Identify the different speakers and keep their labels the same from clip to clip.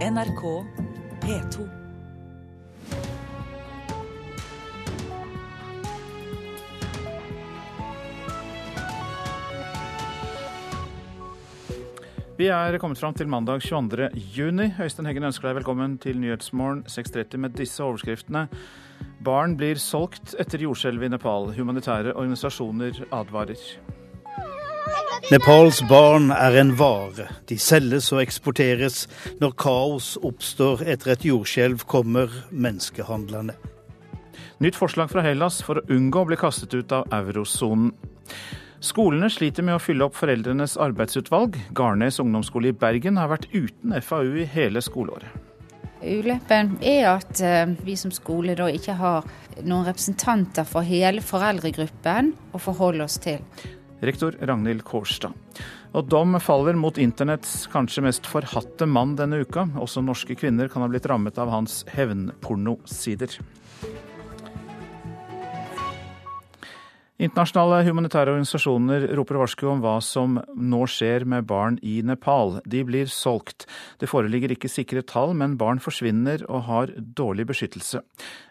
Speaker 1: NRK P2.
Speaker 2: Vi er kommet fram til mandag 22. juni. Øystein Heggen ønsker deg velkommen til Nyhetsmorgen 6.30 med disse overskriftene. Barn blir solgt etter jordskjelvet i Nepal. Humanitære organisasjoner advarer.
Speaker 3: Nepals barn er en vare. De selges og eksporteres. Når kaos oppstår etter et jordskjelv, kommer menneskehandlerne.
Speaker 2: Nytt forslag fra Hellas for å unngå å bli kastet ut av eurosonen. Skolene sliter med å fylle opp foreldrenes arbeidsutvalg. Garnes ungdomsskole i Bergen har vært uten FAU i hele skoleåret.
Speaker 4: Ulempen er at eh, vi som skole da ikke har noen representanter for hele foreldregruppen å forholde oss til.
Speaker 2: Rektor Ragnhild Kårstad. Og dom faller mot internetts kanskje mest forhatte mann denne uka. Også norske kvinner kan ha blitt rammet av hans hevnpornosider. Internasjonale humanitære organisasjoner roper varsku om hva som nå skjer med barn i Nepal. De blir solgt. Det foreligger ikke sikre tall, men barn forsvinner og har dårlig beskyttelse.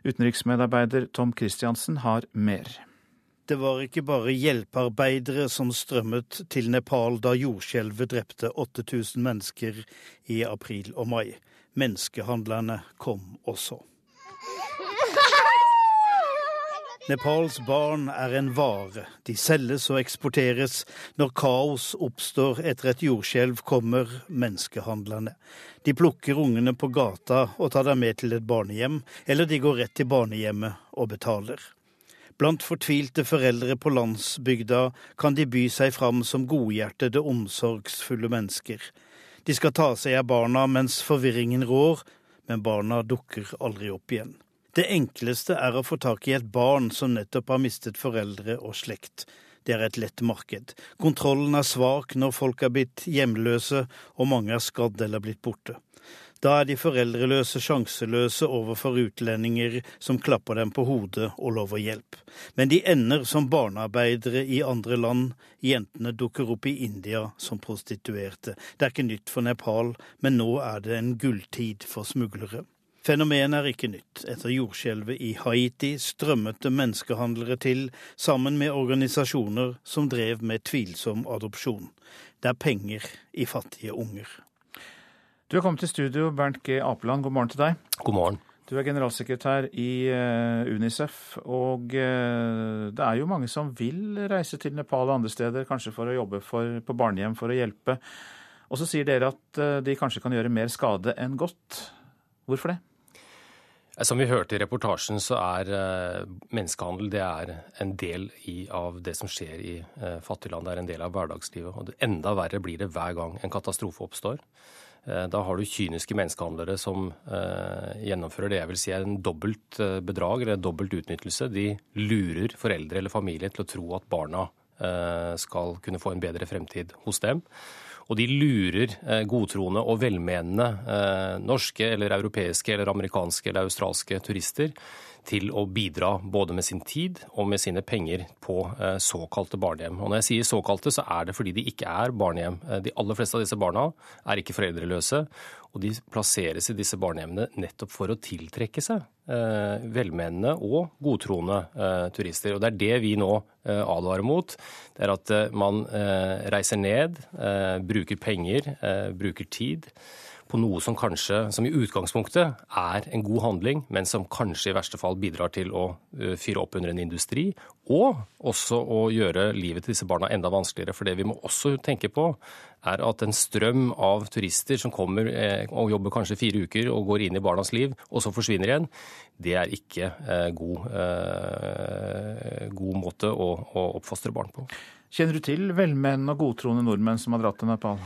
Speaker 2: Utenriksmedarbeider Tom Christiansen har mer.
Speaker 3: Det var ikke bare hjelpearbeidere som strømmet til Nepal da jordskjelvet drepte 8000 mennesker i april og mai. Menneskehandlerne kom også. Nepals barn er en vare. De selges og eksporteres. Når kaos oppstår etter et jordskjelv, kommer menneskehandlerne. De plukker ungene på gata og tar dem med til et barnehjem, eller de går rett til barnehjemmet og betaler. Blant fortvilte foreldre på landsbygda kan de by seg fram som godhjertede, omsorgsfulle mennesker. De skal ta seg av barna mens forvirringen rår, men barna dukker aldri opp igjen. Det enkleste er å få tak i et barn som nettopp har mistet foreldre og slekt. Det er et lett marked. Kontrollen er svak når folk er blitt hjemløse og mange er skadd eller blitt borte. Da er de foreldreløse sjanseløse overfor utlendinger som klapper dem på hodet og lover hjelp. Men de ender som barnearbeidere i andre land. Jentene dukker opp i India som prostituerte. Det er ikke nytt for Nepal, men nå er det en gulltid for smuglere. Fenomenet er ikke nytt. Etter jordskjelvet i Haiti strømmet det menneskehandlere til, sammen med organisasjoner som drev med tvilsom adopsjon. Det er penger i fattige unger.
Speaker 2: Du er kommet til studio, Bernt G. Apeland. God morgen til deg.
Speaker 5: God morgen.
Speaker 2: Du er generalsekretær i uh, Unicef, og uh, det er jo mange som vil reise til Nepal og andre steder, kanskje for å jobbe for, på barnehjem for å hjelpe. Og så sier dere at uh, de kanskje kan gjøre mer skade enn godt. Hvorfor det?
Speaker 5: Som vi hørte i reportasjen, så er menneskehandel det er en del i, av det som skjer i fattige land. Det er en del av hverdagslivet. Og enda verre blir det hver gang en katastrofe oppstår. Da har du kyniske menneskehandlere som eh, gjennomfører det jeg vil si er en dobbelt bedrag eller en dobbelt utnyttelse. De lurer foreldre eller familie til å tro at barna eh, skal kunne få en bedre fremtid hos dem. Og de lurer eh, godtroende og velmenende norske eller europeiske eller amerikanske eller australske turister til å bidra både med sin tid og med sine penger på såkalte barnehjem. Og når jeg sier såkalte, så er det fordi de ikke er barnehjem. De aller fleste av disse barna er ikke foreldreløse, og de plasseres i disse barnehjemmene nettopp for å tiltrekke seg eh, velmenende og godtroende eh, turister. Og Det er det vi nå eh, advarer mot. Det er at man reiser ned, bruker penger, bruker tid på noe som kanskje, som i utgangspunktet er en god handling, men som kanskje i verste fall bidrar til å fyre opp under en industri, og også å gjøre livet til disse barna enda vanskeligere. For det vi må også tenke på, er at en strøm av turister som kommer og jobber kanskje fire uker og går inn i barnas liv, og så forsvinner igjen, det er ikke god, god måte å, å oppfostre barn på.
Speaker 2: Kjenner du til velmenende og godtroende nordmenn som har dratt til Nepal?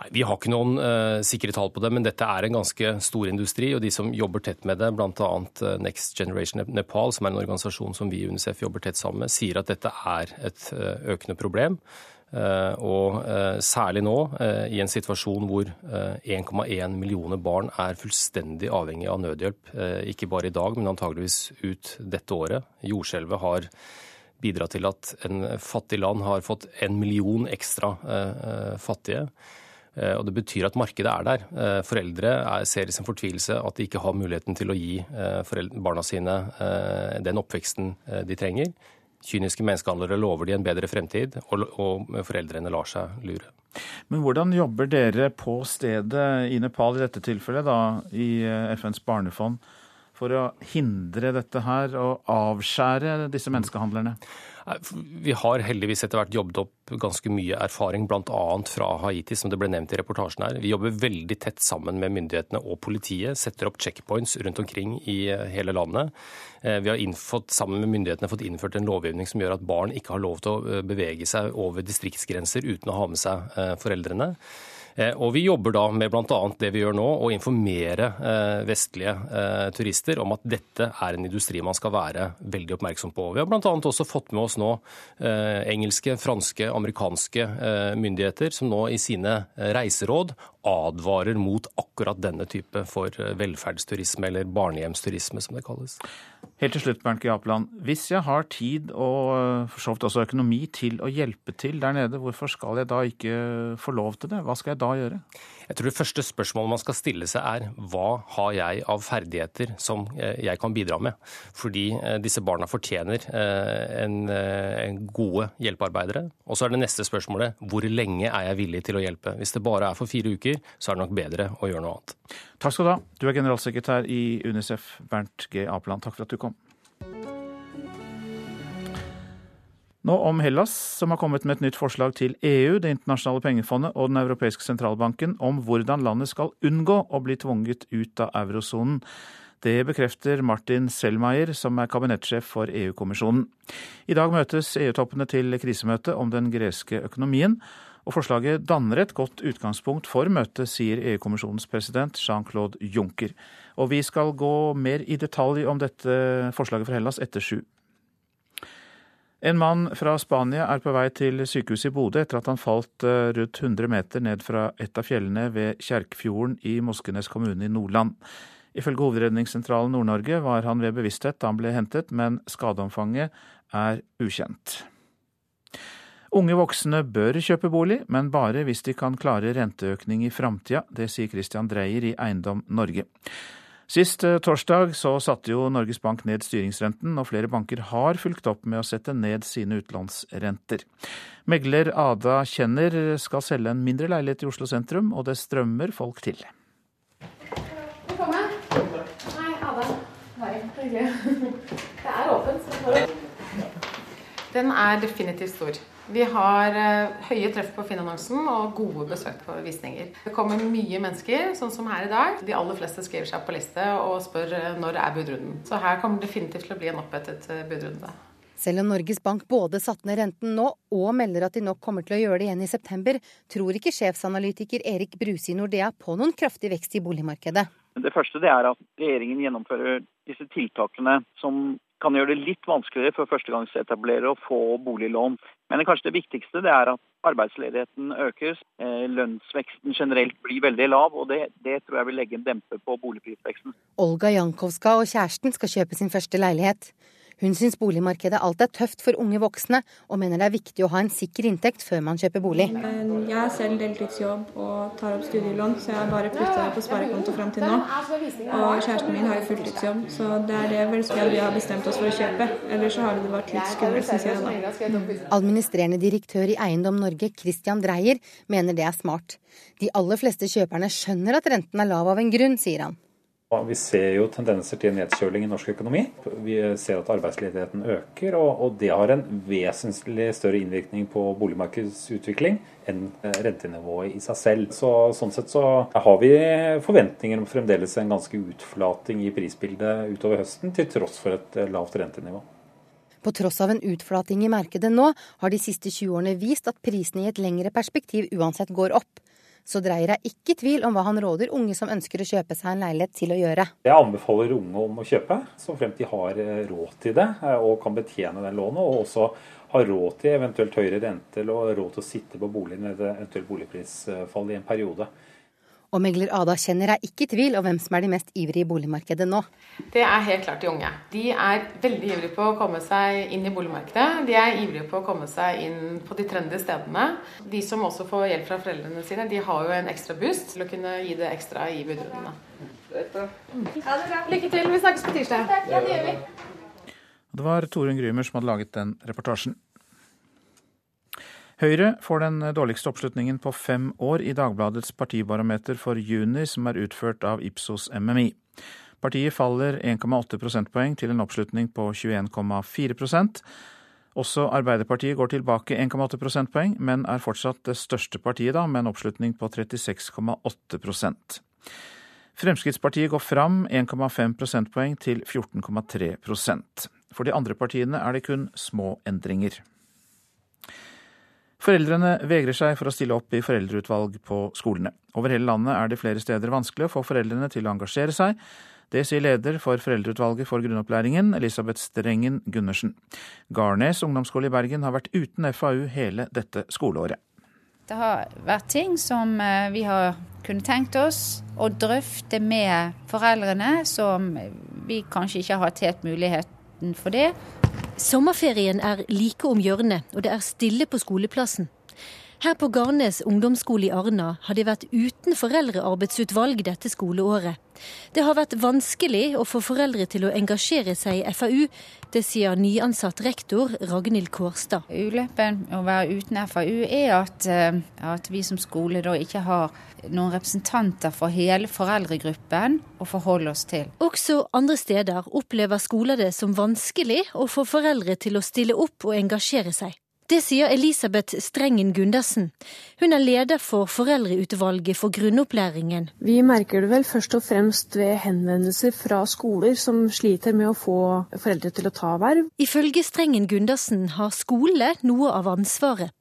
Speaker 5: Nei, vi har ikke noen uh, sikre tall på det, men dette er en ganske stor industri. Og de som jobber tett med det, bl.a. Next Generation Nepal, som er en organisasjon som vi i UNICEF jobber tett sammen med, sier at dette er et uh, økende problem. Uh, og særlig nå, i en situasjon hvor 1,1 millioner barn er fullstendig avhengig av nødhjelp. Ikke bare i dag, men antageligvis ut dette året. Jordskjelvet har bidra til at en fattig land har fått en million ekstra eh, fattige. Og Det betyr at markedet er der. Foreldre ser i sin fortvilelse at de ikke har muligheten til å gi barna sine den oppveksten de trenger. Kyniske menneskehandlere lover de en bedre fremtid, og foreldrene lar seg lure.
Speaker 2: Men hvordan jobber dere på stedet i Nepal i dette tilfellet, da, i FNs barnefond, for å hindre dette her og avskjære disse menneskehandlerne?
Speaker 5: Vi har heldigvis etter hvert jobbet opp ganske mye erfaring, bl.a. fra Haiti, som det ble nevnt i reportasjen her. Vi jobber veldig tett sammen med myndighetene og politiet, setter opp checkpoints rundt omkring i eh, hele landet. Eh, vi har innfått, sammen med myndighetene fått innført en lovgivning som gjør at barn ikke har lov til å eh, bevege seg over distriktsgrenser uten å ha med seg foreldrene. Eh, og Vi jobber da med bl.a. det vi gjør nå, å informere eh, vestlige eh, turister om at dette er en industri man skal være veldig oppmerksom på. Vi har bl.a. også fått med oss nå engelske, franske, amerikanske myndigheter som nå i sine reiseråd advarer mot akkurat denne type for velferdsturisme, eller barnehjemsturisme som det kalles.
Speaker 2: Helt til slutt, Bernt G. Hvis jeg har tid og for så vidt også økonomi til å hjelpe til der nede, hvorfor skal jeg da ikke få lov til det? Hva skal jeg da gjøre?
Speaker 5: Jeg tror Det første spørsmålet man skal stille seg er hva har jeg av ferdigheter som eh, jeg kan bidra med? Fordi eh, disse barna fortjener eh, en, en gode hjelpearbeidere. Og så er det neste spørsmålet hvor lenge er jeg villig til å hjelpe? Hvis det bare er for fire uker, så er det nok bedre å gjøre noe annet.
Speaker 2: Takk skal du ha. Du er generalsekretær i Unicef, Bernt G. Apeland. Takk for at du kom. Nå om Hellas, som har kommet med et nytt forslag til EU, Det internasjonale pengefondet og Den europeiske sentralbanken om hvordan landet skal unngå å bli tvunget ut av eurosonen. Det bekrefter Martin Selmayr, som er kabinettsjef for EU-kommisjonen. I dag møtes EU-toppene til krisemøte om den greske økonomien, og forslaget danner et godt utgangspunkt for møtet, sier EU-kommisjonens president Jean-Claude Juncker. Og vi skal gå mer i detalj om dette forslaget for Hellas etter sju. En mann fra Spania er på vei til sykehuset i Bodø etter at han falt eh, rundt 100 meter ned fra et av fjellene ved Kjerkfjorden i Moskenes kommune i Nordland. Ifølge Hovedredningssentralen Nord-Norge var han ved bevissthet da han ble hentet, men skadeomfanget er ukjent. Unge voksne bør kjøpe bolig, men bare hvis de kan klare renteøkning i framtida. Det sier Christian Dreyer i Eiendom Norge. Sist eh, torsdag så satte jo Norges Bank ned styringsrenten, og flere banker har fulgt opp med å sette ned sine utlånsrenter. Megler Ada Kjenner skal selge en mindre leilighet i Oslo sentrum, og det strømmer folk til.
Speaker 6: Velkommen. Hei, Ada. Hei. Det er åpent. Den er definitivt stor. Vi har uh, høye treff på Finn-annonsen og gode besøk på visninger. Det kommer mye mennesker, sånn som her i dag. De aller fleste skriver seg på liste og spør uh, når er budrunden. Så her kommer det definitivt til å bli en opphetet uh, budrunde.
Speaker 7: Selv om Norges Bank både satte ned renten nå og melder at de nok kommer til å gjøre det igjen i september, tror ikke sjefsanalytiker Erik Bruse i Nordea på noen kraftig vekst i boligmarkedet.
Speaker 8: Det første det er at regjeringen gjennomfører disse tiltakene som kan gjøre det litt vanskeligere for førstegangsetablerere å få boliglån. Men kanskje det viktigste det er at arbeidsledigheten øker. Eh, lønnsveksten generelt blir veldig lav, og det, det tror jeg vil legge en demper på boligprisveksten.
Speaker 7: Olga Jankowska og kjæresten skal kjøpe sin første leilighet. Hun syns boligmarkedet alt er tøft for unge voksne, og mener det er viktig å ha en sikker inntekt før man kjøper bolig.
Speaker 9: Jeg har selv deltidsjobb og tar opp studielån, så jeg har bare putta det på sparekonto fram til nå. Og kjæresten min har jo fulltidsjobb, så det er det vel vi har bestemt oss for å kjøpe. Ellers så har det vært litt skummelt, syns jeg da.
Speaker 7: Administrerende direktør i Eiendom Norge, Christian Dreyer, mener det er smart. De aller fleste kjøperne skjønner at renten er lav av en grunn, sier han.
Speaker 10: Vi ser jo tendenser til nedkjøling i norsk økonomi. Vi ser at arbeidsledigheten øker, og det har en vesentlig større innvirkning på boligmarkedsutvikling enn eh, rentenivået i seg selv. Så, sånn sett så har vi forventninger om fremdeles en ganske utflating i prisbildet utover høsten, til tross for et eh, lavt rentenivå.
Speaker 7: På tross av en utflating i markedet nå, har de siste 20 årene vist at prisene i et lengre perspektiv uansett går opp så dreier jeg ikke tvil om hva han råder unge som ønsker å kjøpe seg en leilighet til å gjøre.
Speaker 10: Jeg anbefaler unge om å kjøpe, så fremt de har eh, råd til det eh, og kan betjene den lånet. Og også har råd til eventuelt høyere rente eller råd til å sitte på boligen ved eventuelt boligprisfall i en periode.
Speaker 7: Og megler Ada Kjenner er ikke i tvil om hvem som er de mest ivrige i boligmarkedet nå.
Speaker 6: Det er helt klart de unge. De er veldig ivrige på å komme seg inn i boligmarkedet. De er ivrige på å komme seg inn på de trendy stedene. De som også får hjelp fra foreldrene sine, de har jo en ekstra boost til å kunne gi det ekstra i budrundene. Lykke til. Vi snakkes på tirsdag. Ja, det gjør vi.
Speaker 2: Det var Torunn Grymer som hadde laget den reportasjen. Høyre får den dårligste oppslutningen på fem år i Dagbladets partibarometer for juni, som er utført av Ipsos MMI. Partiet faller 1,8 prosentpoeng til en oppslutning på 21,4% Også Arbeiderpartiet går tilbake 1,8 prosentpoeng, men er fortsatt det største partiet, da, med en oppslutning på 36,8% Fremskrittspartiet går fram 1,5 prosentpoeng til 14,3% For de andre partiene er det kun små endringer. Foreldrene vegrer seg for å stille opp i foreldreutvalg på skolene. Over hele landet er det flere steder vanskelig å få foreldrene til å engasjere seg. Det sier leder for Foreldreutvalget for grunnopplæringen, Elisabeth Strengen Gundersen. Garnes ungdomsskole i Bergen har vært uten FAU hele dette skoleåret.
Speaker 4: Det har vært ting som eh, vi har kunnet tenkt oss å drøfte med foreldrene, som vi kanskje ikke har hatt helt muligheten for det.
Speaker 11: Sommerferien er like om hjørnet, og det er stille på skoleplassen. Her på Garnes ungdomsskole i Arna har de vært uten foreldrearbeidsutvalg dette skoleåret. Det har vært vanskelig å få foreldre til å engasjere seg i FAU. Det sier nyansatt rektor Ragnhild Kårstad.
Speaker 4: Ulempen å være uten FAU er at, eh, at vi som skole ikke har noen representanter for hele foreldregruppen å forholde oss til.
Speaker 11: Også andre steder opplever skoler det som vanskelig å få foreldre til å stille opp og engasjere seg. Det sier Elisabeth Strengen Gundersen. Hun er leder for Foreldreutvalget for grunnopplæringen.
Speaker 12: Vi merker det vel først og fremst ved henvendelser fra skoler som sliter med å få foreldre til å ta verv.
Speaker 11: Ifølge Strengen Gundersen har skole noe av ansvaret.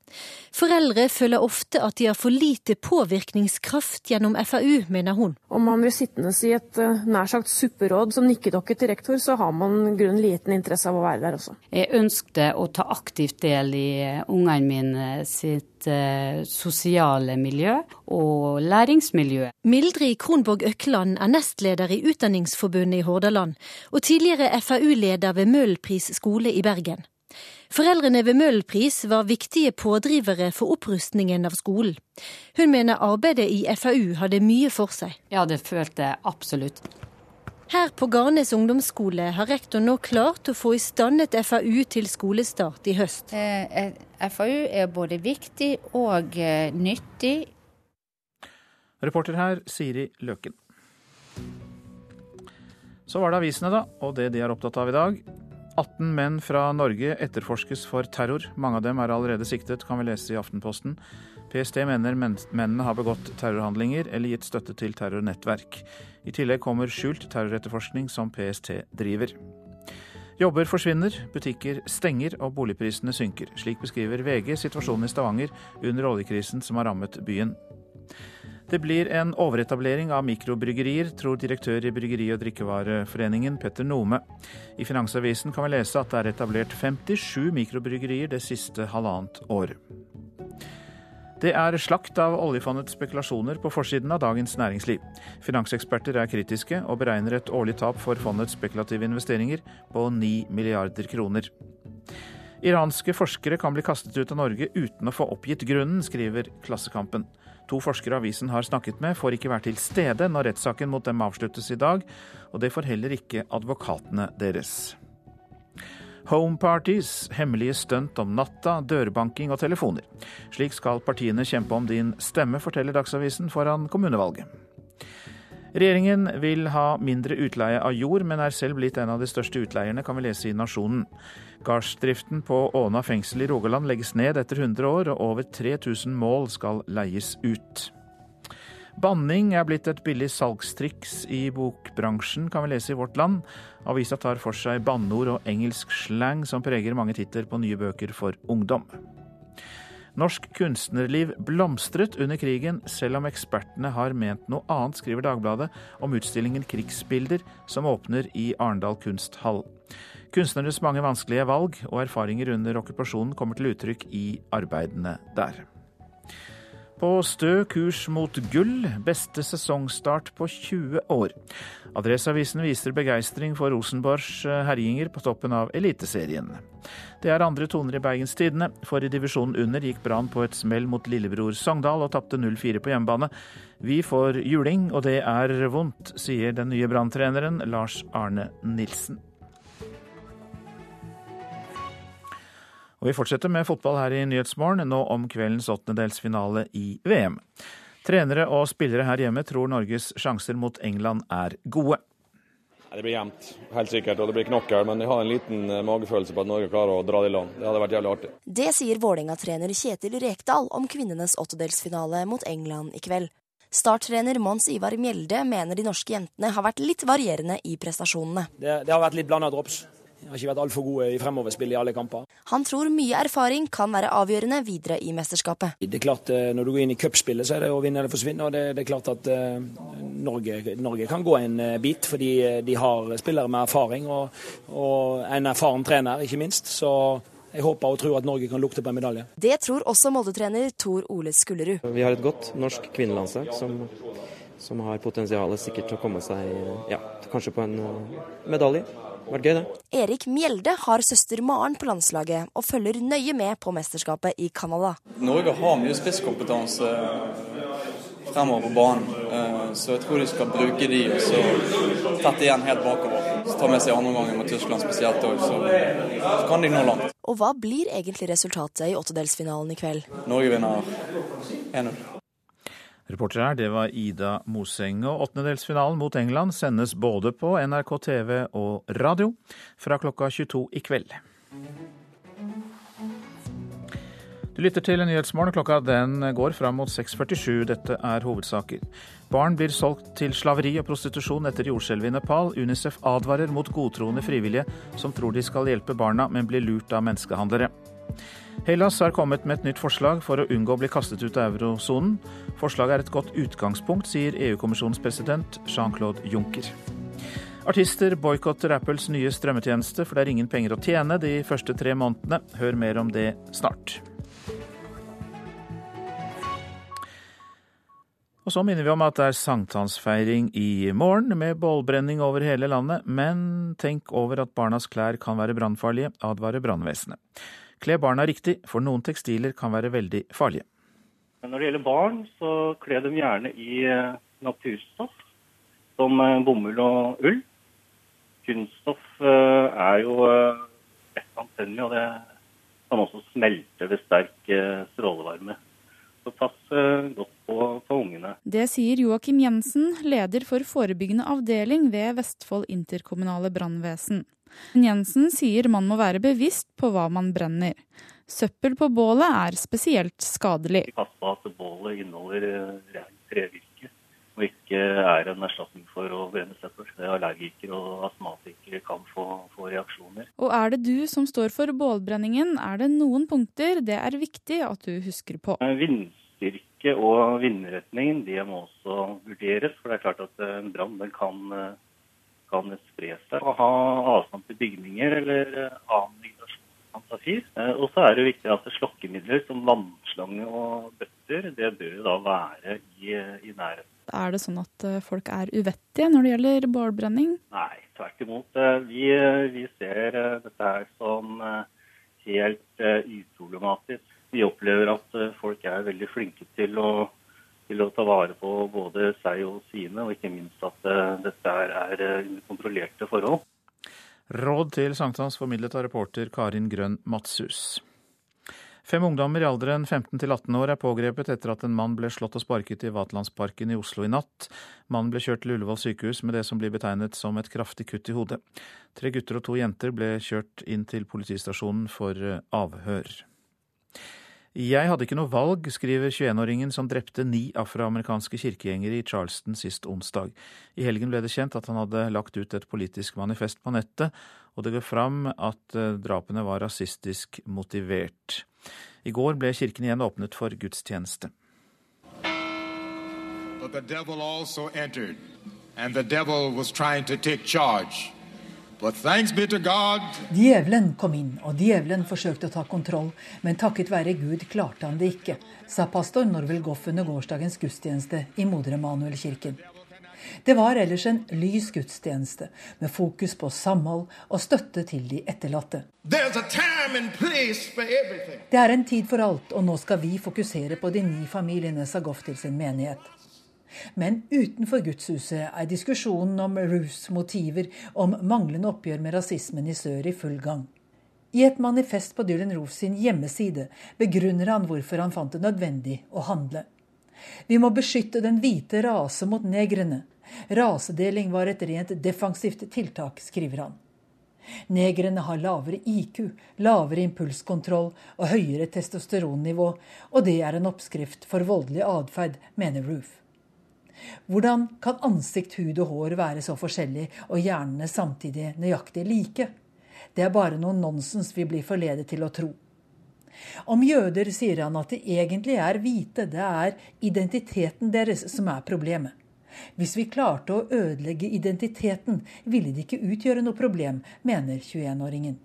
Speaker 11: Foreldre føler ofte at de har for lite påvirkningskraft gjennom FAU, mener hun.
Speaker 12: Om man blir sittende i et eh, nær sagt supperåd som nikkedokke til rektor, så har man grunn liten interesse av å være der også.
Speaker 13: Jeg ønskte å ta aktivt del i eh, ungene mine sitt eh, sosiale miljø og læringsmiljø.
Speaker 11: Mildrid Kronborg Økland er nestleder i Utdanningsforbundet i Hordaland, og tidligere FAU-leder ved Møhlenpris skole i Bergen. Foreldrene ved Møhlenpris var viktige pådrivere for opprustningen av skolen. Hun mener arbeidet i FAU hadde mye for seg.
Speaker 13: Ja, det følte jeg absolutt.
Speaker 11: Her på Garnes ungdomsskole har rektor nå klart å få i stand et FAU til skolestart i høst.
Speaker 4: Eh, FAU er både viktig og eh, nyttig.
Speaker 2: Reporter her Siri Løken. Så var det avisene, da, og det de er opptatt av i dag. 18 menn fra Norge etterforskes for terror. Mange av dem er allerede siktet, kan vi lese i Aftenposten. PST mener mennene har begått terrorhandlinger eller gitt støtte til terrornettverk. I tillegg kommer skjult terroretterforskning som PST driver. Jobber forsvinner, butikker stenger og boligprisene synker. Slik beskriver VG situasjonen i Stavanger under oljekrisen som har rammet byen. Det blir en overetablering av mikrobryggerier, tror direktør i Bryggeri- og drikkevareforeningen Petter Nome. I Finansavisen kan vi lese at det er etablert 57 mikrobryggerier det siste halvannet året. Det er slakt av oljefondets spekulasjoner på forsiden av Dagens Næringsliv. Finanseksperter er kritiske og beregner et årlig tap for fondets spekulative investeringer på 9 milliarder kroner. Iranske forskere kan bli kastet ut av Norge uten å få oppgitt grunnen, skriver Klassekampen. To forskere avisen har snakket med, får ikke være til stede når rettssaken mot dem avsluttes i dag, og det får heller ikke advokatene deres. Homeparties, hemmelige stunt om natta, dørbanking og telefoner. Slik skal partiene kjempe om din stemme, forteller Dagsavisen foran kommunevalget. Regjeringen vil ha mindre utleie av jord, men er selv blitt en av de største utleierne, kan vi lese i Nasjonen. Gardsdriften på Åna fengsel i Rogaland legges ned etter 100 år, og over 3000 mål skal leies ut. Banning er blitt et billig salgstriks i bokbransjen, kan vi lese i Vårt Land. Avisa tar for seg banneord og engelsk slang som preger mange titler på nye bøker for ungdom. Norsk kunstnerliv blomstret under krigen, selv om ekspertene har ment noe annet, skriver Dagbladet om utstillingen Krigsbilder, som åpner i Arendal kunsthall. Kunstnernes mange vanskelige valg og erfaringer under okkupasjonen kommer til uttrykk i arbeidene der. På stø kurs mot gull, beste sesongstart på 20 år. Adresseavisen viser begeistring for Rosenborgs eh, herjinger på toppen av Eliteserien. Det er andre toner i Bergens Tidende, for i divisjonen under gikk Brann på et smell mot lillebror Sogndal og tapte 0-4 på hjemmebane. Vi får juling, og det er vondt, sier den nye Brann-treneren Lars Arne Nilsen. Og vi fortsetter med fotball her i Nyhetsmorgen, nå om kveldens åttendedelsfinale i VM. Trenere og spillere her hjemme tror Norges sjanser mot England er gode.
Speaker 14: Det blir jevnt, helt sikkert, og det blir knocker, men jeg har en liten eh, magefølelse på at Norge klarer å dra det i land. Det hadde vært jævlig artig.
Speaker 15: Det sier Vålerenga-trener Kjetil Rekdal om kvinnenes åttedelsfinale mot England i kveld. Starttrener Mons Ivar Mjelde mener de norske jentene har vært litt varierende i prestasjonene.
Speaker 16: Det, det har vært litt blanda drops. Har ikke vært altfor gode i fremoverspill i alle kamper.
Speaker 15: Han tror mye erfaring kan være avgjørende videre i mesterskapet.
Speaker 16: Det er klart, eh, Når du går inn i cupspillet, så er det å vinne eller forsvinne. og det, det, er klart at uh, Norge, Norge, kan gå en uh, bit, fordi de har spillere med erfaring og, og en erfaren trener, ikke minst. Så jeg håper og tror at Norge kan lukte på en medalje.
Speaker 15: Det tror også Molde-trener Tor Ole Skullerud.
Speaker 17: Vi har et godt norsk kvinnelandslag som, som har potensialet sikkert til å komme seg ja, kanskje på en medalje vært gøy, det.
Speaker 15: Erik Mjelde har søster Maren på landslaget, og følger nøye med på mesterskapet i Canada.
Speaker 18: Norge har mye spisskompetanse fremover på banen, eh, så jeg tror de skal bruke de og så tette igjen helt bakover. Så ta med seg andre gangen mot Tyskland spesielt òg, så, så kan de nå langt.
Speaker 15: Og hva blir egentlig resultatet i åttedelsfinalen i kveld?
Speaker 18: Norge vinner 1-0.
Speaker 2: Reporter her, det var Ida Moseng. Og åttendedelsfinalen mot England sendes både på NRK TV og radio fra klokka 22 i kveld. Du lytter til Nyhetsmorgen. Klokka den går fram mot 6.47. Dette er hovedsaker. Barn blir solgt til slaveri og prostitusjon etter jordskjelvet i Nepal. Unicef advarer mot godtroende frivillige som tror de skal hjelpe barna, men blir lurt av menneskehandlere. Hellas har kommet med et nytt forslag for å unngå å bli kastet ut av eurosonen. Forslaget er et godt utgangspunkt, sier EU-kommisjonens president Jean-Claude Juncker. Artister boikotter Apples nye strømmetjeneste, for det er ingen penger å tjene de første tre månedene. Hør mer om det snart. Og så minner vi om at det er sankthansfeiring i morgen, med bålbrenning over hele landet. Men tenk over at barnas klær kan være brannfarlige, advarer brannvesenet. Kle barna riktig, for noen tekstiler kan være veldig farlige.
Speaker 19: Når det gjelder barn, så kle dem gjerne i eh, naturstoff, som eh, bomull og ull. Kunststoff eh, er jo lett antennelig, og det kan også smelte ved sterk strålevarme. Så pass godt på, på ungene.
Speaker 20: Det sier Joakim Jensen, leder for forebyggende avdeling ved Vestfold interkommunale brannvesen. Jensen sier man må være bevisst på hva man brenner. Søppel på bålet er spesielt skadelig.
Speaker 19: Pass på at bålet inneholder eh, rent trevirke, og ikke er en erstatning for å brenne søppel. Allergikere og astmatikere kan få, få, reaksjoner.
Speaker 20: Og er det du som står for bålbrenningen, er det noen punkter det er viktig at du husker på.
Speaker 19: Eh, vindstyrke og vindretningen det må også vurderes. For det er klart at en brann kan kan spre seg. og ha avstand til bygninger eller eh, annen migrasjon kan ta fyr. Eh, og så er det viktig at slokkemidler som vannslange og bøtter, det bør da være i, i nærheten.
Speaker 20: Er det sånn at eh, folk er uvettige når det gjelder bålbrenning?
Speaker 19: Nei, tvert imot. Vi, vi ser dette her som helt uproblematisk. Vi opplever at folk er veldig flinke til å til å ta vare på både seg og sine, og ikke minst at uh, dette er, er uh, kontrollerte forhold.
Speaker 2: Råd til sankthans formidlet av reporter Karin Grønn Matshus. Fem ungdommer i alderen 15 til 18 år er pågrepet etter at en mann ble slått og sparket i Vaterlandsparken i Oslo i natt. Mannen ble kjørt til Ullevål sykehus med det som blir betegnet som et kraftig kutt i hodet. Tre gutter og to jenter ble kjørt inn til politistasjonen for eh, avhør. Jeg hadde ikke noe valg, skriver 21-åringen som drepte ni afroamerikanske kirkegjengere i Charleston sist onsdag. I helgen ble det kjent at han hadde lagt ut et politisk manifest på nettet, og det går fram at eh, drapene var rasistisk motivert. I går ble kirken igjen åpnet for gudstjeneste.
Speaker 21: But the devil also entered, and the devil was trying to take charge. Djevelen kom inn, og djevelen forsøkte å ta kontroll, men takket være Gud klarte han det ikke, sa pastor Norvel Goff under gårsdagens gudstjeneste i Moder Emanuel-kirken. Det var ellers en lys gudstjeneste, med fokus på samhold og støtte til de etterlatte. Det er en tid for alt, og nå skal vi fokusere på de ni familiene, sa Goff til sin menighet. Men utenfor gudshuset er diskusjonen om Ruths motiver om manglende oppgjør med rasismen i sør i full gang. I et manifest på Dylan Roof sin hjemmeside begrunner han hvorfor han fant det nødvendig å handle. Vi må beskytte den hvite rase mot negrene. Rasedeling var et rent defensivt tiltak, skriver han. Negrene har lavere IQ, lavere impulskontroll og høyere testosteronnivå, og det er en oppskrift for voldelig atferd, mener Roof. Hvordan kan ansikt, hud og hår være så forskjellig, og hjernene samtidig nøyaktig like? Det er bare noe nonsens vi blir forledet til å tro. Om jøder sier han at de egentlig er hvite, det er identiteten deres som er problemet. Hvis vi klarte å ødelegge identiteten, ville det ikke utgjøre noe problem, mener 21-åringen.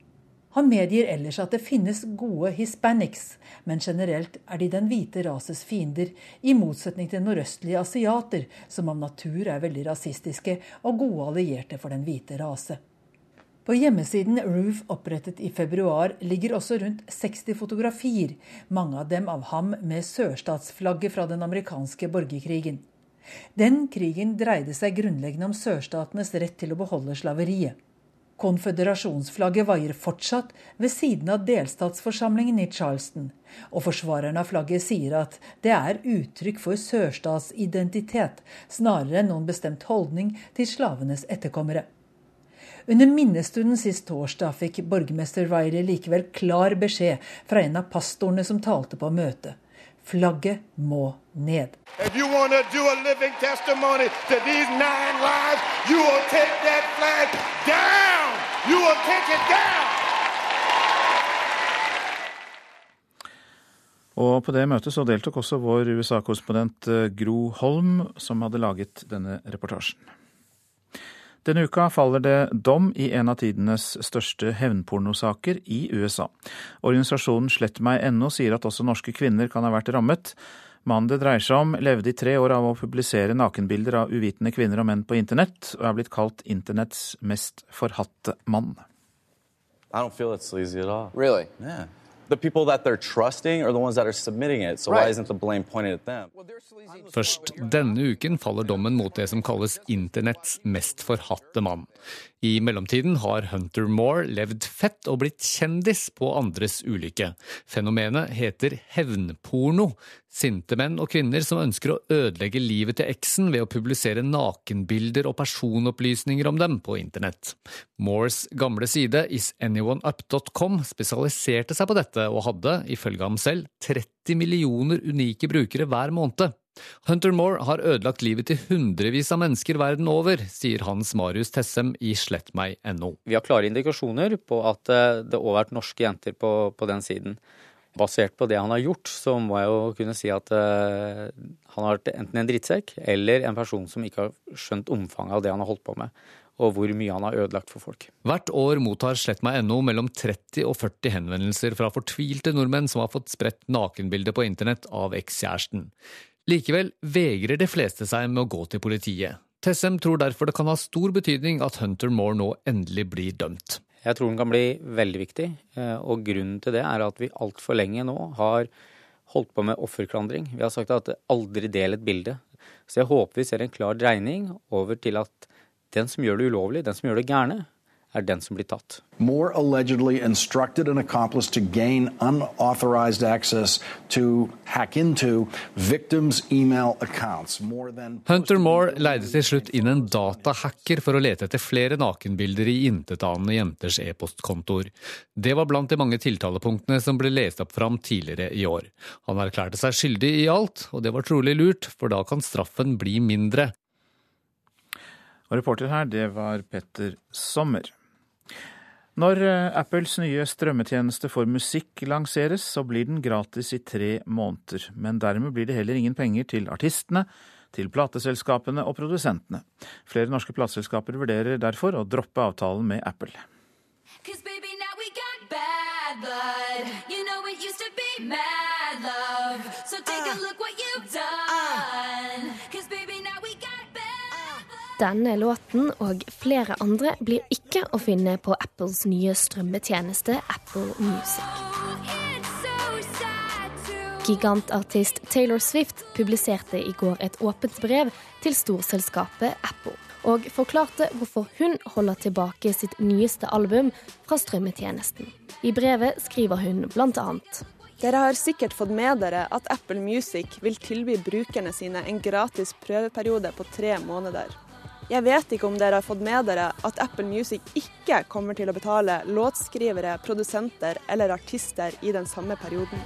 Speaker 21: Han medgir ellers at det finnes gode hispanics, men generelt er de den hvite rases fiender, i motsetning til nordøstlige asiater, som av natur er veldig rasistiske og gode allierte for den hvite rase. På hjemmesiden Roof opprettet i februar ligger også rundt 60 fotografier, mange av dem av ham med sørstatsflagget fra den amerikanske borgerkrigen. Den krigen dreide seg grunnleggende om sørstatenes rett til å beholde slaveriet. Konføderasjonsflagget vaier fortsatt ved siden av delstatsforsamlingen i Charleston, og forsvareren av flagget sier at det er uttrykk for sørstatsidentitet, snarere enn noen bestemt holdning til slavenes etterkommere. Under minnestunden sist torsdag fikk borgermester Riley likevel klar beskjed fra en av pastorene som talte på møtet. Flagget må ned. Lives, you will take it down.
Speaker 2: Og på det møtet så deltok også vår USA-korrespondent eh, Gro Holm, som hadde laget denne reportasjen. Denne uka faller det dom i en av tidenes største hevnpornosaker i USA. Organisasjonen slettmeg.no sier at også norske kvinner kan ha vært rammet. Mannen det dreier seg om, levde i tre år av å publisere nakenbilder av uvitende kvinner og menn på internett, og er blitt kalt internetts mest forhatte mann.
Speaker 22: I don't feel it's sleazy at all. Really? Yeah. the people that they're trusting are the ones that are submitting it. So right. why isn't the blame pointed at them?
Speaker 23: Først denne uken faller dommen mot det som kalles internetts mest forhatte mann. I mellomtiden har Hunter Moore levd fett og blitt kjendis på andres ulykke. Fenomenet heter hevnporno. Sinte menn og kvinner som ønsker å ødelegge livet til eksen ved å publisere nakenbilder og personopplysninger om dem på internett. Moores gamle side isanyoneUp.com spesialiserte seg på dette og hadde, ifølge ham selv, 30 millioner unike brukere hver måned. Hunter Moore har ødelagt livet til hundrevis av mennesker verden over, sier Hans Marius Tessem i slettmeg.no.
Speaker 24: Vi har klare indikasjoner på at eh, det òg har vært norske jenter på, på, den siden. Basert på det han har gjort, så må jeg jo kunne si at uh, han har vært enten en drittsekk eller en person som ikke har skjønt omfanget av det han har holdt på med og hvor mye han har ødelagt for folk.
Speaker 23: Hvert år mottar slettmeg.no mellom 30 og 40 henvendelser fra fortvilte nordmenn som har fått spredt nakenbilder på internett av ekskjæresten. Likevel vegrer de fleste seg med å gå til politiet. Tessem tror derfor det kan ha stor betydning at Hunter Moore nå endelig blir dømt.
Speaker 24: Jeg tror den kan bli veldig viktig, eh, og grunnen til det er at vi altfor lenge nå har holdt på med offerklandring. Vi har sagt at aldri del et bilde. Så jeg håper vi ser en klar dreining over til at den som gjør det ulovlig, den som gjør det gærne, er den som blir tatt.
Speaker 25: More allegedly instructed an accomplice to gain unauthorized access to hack into victims' email accounts.
Speaker 23: Hunter Moore leide til slutt inn en datahacker for å lete etter flere nakenbilder i intetanende jenters e-postkontoer. Det var blant de mange tiltalepunktene som ble lest opp fram tidligere i år. Han erklærte seg skyldig i alt, og det var trolig lurt, for da kan straffen bli mindre.
Speaker 2: Og reporter her, det var Petter Sommer. Når eh, Apples nye strømmetjeneste for musikk lanseres, så blir den gratis i tre måneder. Men dermed blir det heller ingen penger til artistene, til plateselskapene og produsentene. Flere norske plateselskaper vurderer derfor å droppe avtalen med Apple.
Speaker 26: Denne låten og flere andre blir ikke å finne på Apples nye strømmetjeneste Apple Music. Gigantartist Taylor Swift publiserte i går et åpent brev til storselskapet Apple, og forklarte hvorfor hun holder tilbake sitt nyeste album fra strømmetjenesten. I brevet skriver hun bl.a.:
Speaker 27: Dere har sikkert fått med dere at Apple Music vil tilby brukerne sine en gratis prøveperiode på tre måneder. Jeg vet ikke om dere har fått med dere at Apple Music ikke kommer til å betale låtskrivere, produsenter eller artister i den samme perioden.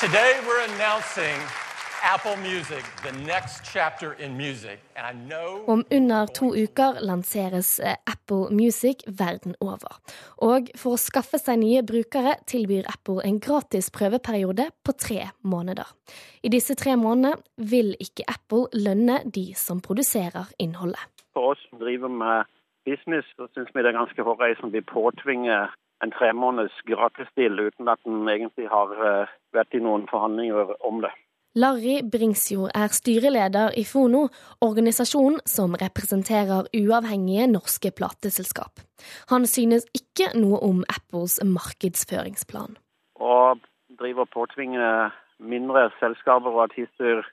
Speaker 28: Today we're announcing Music, the next chapter in music. And I know
Speaker 26: Om under to uker lanseres eh, Apple Music verden over. Og for å skaffe seg nye brukere tilbyr Apple en gratis prøveperiode på tre måneder. I disse tre månedene vil ikke Apple lønne de som produserer innholdet.
Speaker 29: For oss som driver med business, så syns vi det er ganske hårreisende vi påtvinger en tremåneders gratisdeal uten at en egentlig har eh, vært i noen forhandlinger om det.
Speaker 26: Larry Bringsjord er styreleder i Fono, organisasjonen som representerer uavhengige norske plateselskap. Han synes ikke noe om Apples markedsføringsplan.
Speaker 29: Å drive og påtvinge mindre selskaper og artister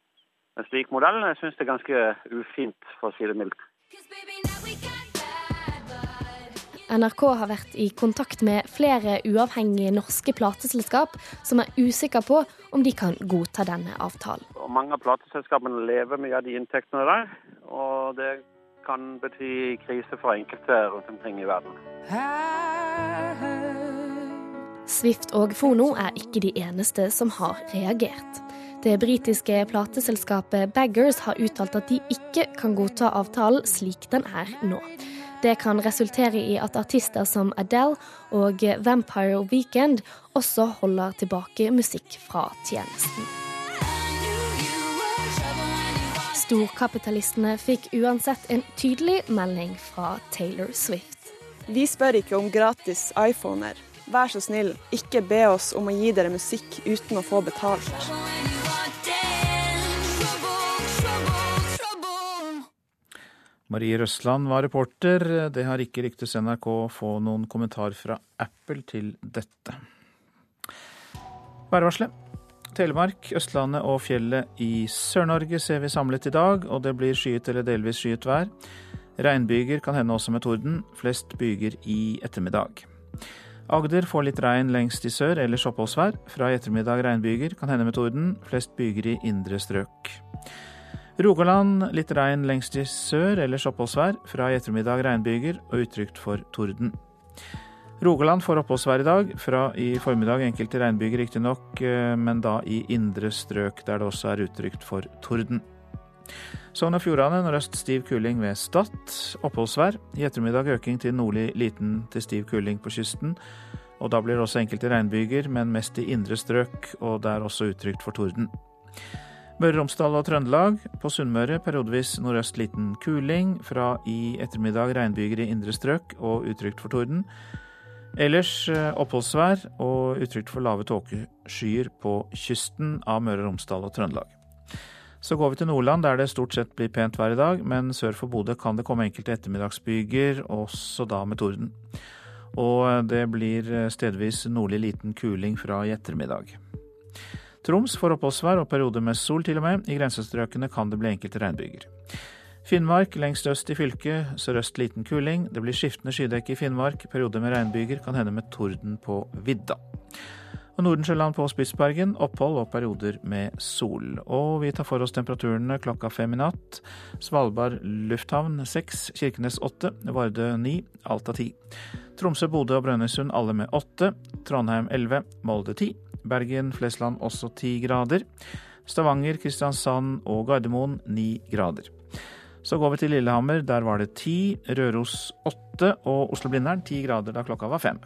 Speaker 29: en slik modell, jeg syns det er ganske ufint, for å si det mildt.
Speaker 26: NRK har vært i kontakt med flere uavhengige norske plateselskap som er usikre på om de kan godta denne avtalen.
Speaker 29: Og mange av plateselskapene lever mye av de inntektene der, og det kan bety krise for enkelte rundt omkring i verden.
Speaker 26: Swift og Fono er ikke de eneste som har reagert. Det britiske plateselskapet Baggers har uttalt at de ikke kan godta avtalen slik den er nå. Det kan resultere i at artister som Adele og Vampire Weekend også holder tilbake musikk fra tjenesten. Storkapitalistene fikk uansett en tydelig melding fra Taylor Swift.
Speaker 27: Vi spør ikke om gratis iPhoner. Vær så snill, ikke be oss om å gi dere musikk uten å få betalt.
Speaker 2: Marie Røsland var reporter. Det har ikke ryktes NRK få noen kommentar fra Apple til dette. Værvarselet. Telemark, Østlandet og fjellet i Sør-Norge ser vi samlet i dag, og det blir skyet eller delvis skyet vær. Regnbyger kan hende også med torden, flest byger i ettermiddag. Agder får litt regn lengst i sør, ellers oppholdsvær. Fra i ettermiddag regnbyger, kan hende med torden, flest byger i indre strøk. Rogaland litt regn lengst i sør, ellers oppholdsvær. Fra i ettermiddag regnbyger og utrygt for torden. Rogaland får oppholdsvær i dag. Fra i formiddag enkelte regnbyger riktignok, men da i indre strøk der det også er utrygt for torden. Sogn og Fjordane nordøst stiv kuling ved Stad. Oppholdsvær. I ettermiddag øking til nordlig liten til stiv kuling på kysten. Og da blir det også enkelte regnbyger, men mest i indre strøk, og det er også utrygt for torden. Møre og Romsdal og Trøndelag. På Sunnmøre periodevis nordøst liten kuling. Fra i ettermiddag regnbyger i indre strøk og utrygt for torden. Ellers oppholdsvær og utrygt for lave tåkeskyer på kysten av Møre og Romsdal og Trøndelag. Så går vi til Nordland, der det stort sett blir pent vær i dag, men sør for Bodø kan det komme enkelte ettermiddagsbyger, også da med torden. Og det blir stedvis nordlig liten kuling fra i ettermiddag. Troms får oppholdsvær og perioder med sol til og med. I grensestrøkene kan det bli enkelte regnbyger. Finnmark lengst øst i fylket, sørøst liten kuling. Det blir skiftende skydekke i Finnmark, perioder med regnbyger, kan hende med torden på vidda. Og Nordensjøland på Spitsbergen opphold og perioder med sol. Og vi tar for oss temperaturene klokka fem i natt. Svalbard lufthavn seks, Kirkenes åtte, Vardø ni, Alta ti. Tromsø, Bodø og Brønnøysund alle med åtte. Trondheim elleve, Molde ti. Bergen, Flesland også 10 grader. Stavanger, Kristiansand og Gardermoen 9 grader. Så går vi til Lillehammer. Der var det 10, Røros 8 og Oslo-Blindern 10 grader da klokka var fem.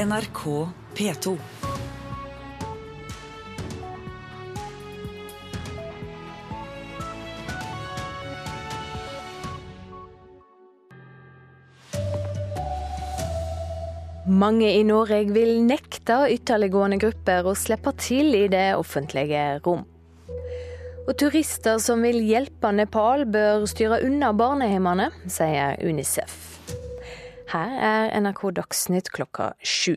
Speaker 30: NRK P2.
Speaker 31: Mange i Norge vil nekte ytterliggående grupper å slippe til i det offentlige rom. Og turister som vil hjelpe Nepal, bør styre unna barnehjemmene, sier Unicef. Her er NRK Dagsnytt klokka sju.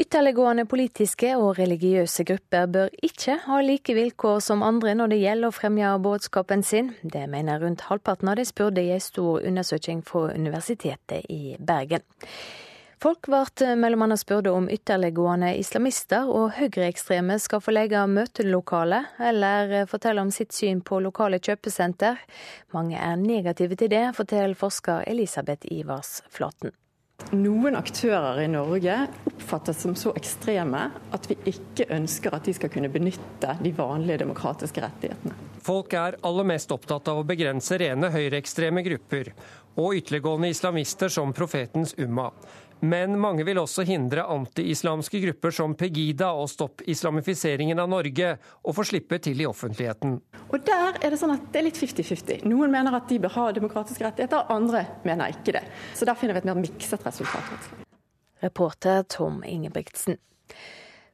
Speaker 31: Ytterliggående politiske og religiøse grupper bør ikke ha like vilkår som andre når det gjelder å fremme budskapen sin. Det mener rundt halvparten av de spurte i en stor undersøking fra Universitetet i Bergen. Folk ble bl.a. spurt om ytterliggående islamister og høyreekstreme skal få leie møtelokale, eller fortelle om sitt syn på lokale kjøpesenter. Mange er negative til det, forteller forsker Elisabeth Ivars Flaten.
Speaker 32: Noen aktører i Norge oppfattes som så ekstreme at vi ikke ønsker at de skal kunne benytte de vanlige demokratiske rettighetene.
Speaker 33: Folk er aller mest opptatt av å begrense rene høyreekstreme grupper og ytterliggående islamister som profetens Umma. Men mange vil også hindre anti-islamske grupper som Pegida og Stopp islamifiseringen av Norge å få slippe til i offentligheten.
Speaker 32: Og Der er det sånn at det er litt 50-50. Noen mener at de bør ha demokratiske rettigheter, andre mener ikke det. Så der finner vi et mer mikset resultat.
Speaker 31: Reporter Tom Ingebrigtsen.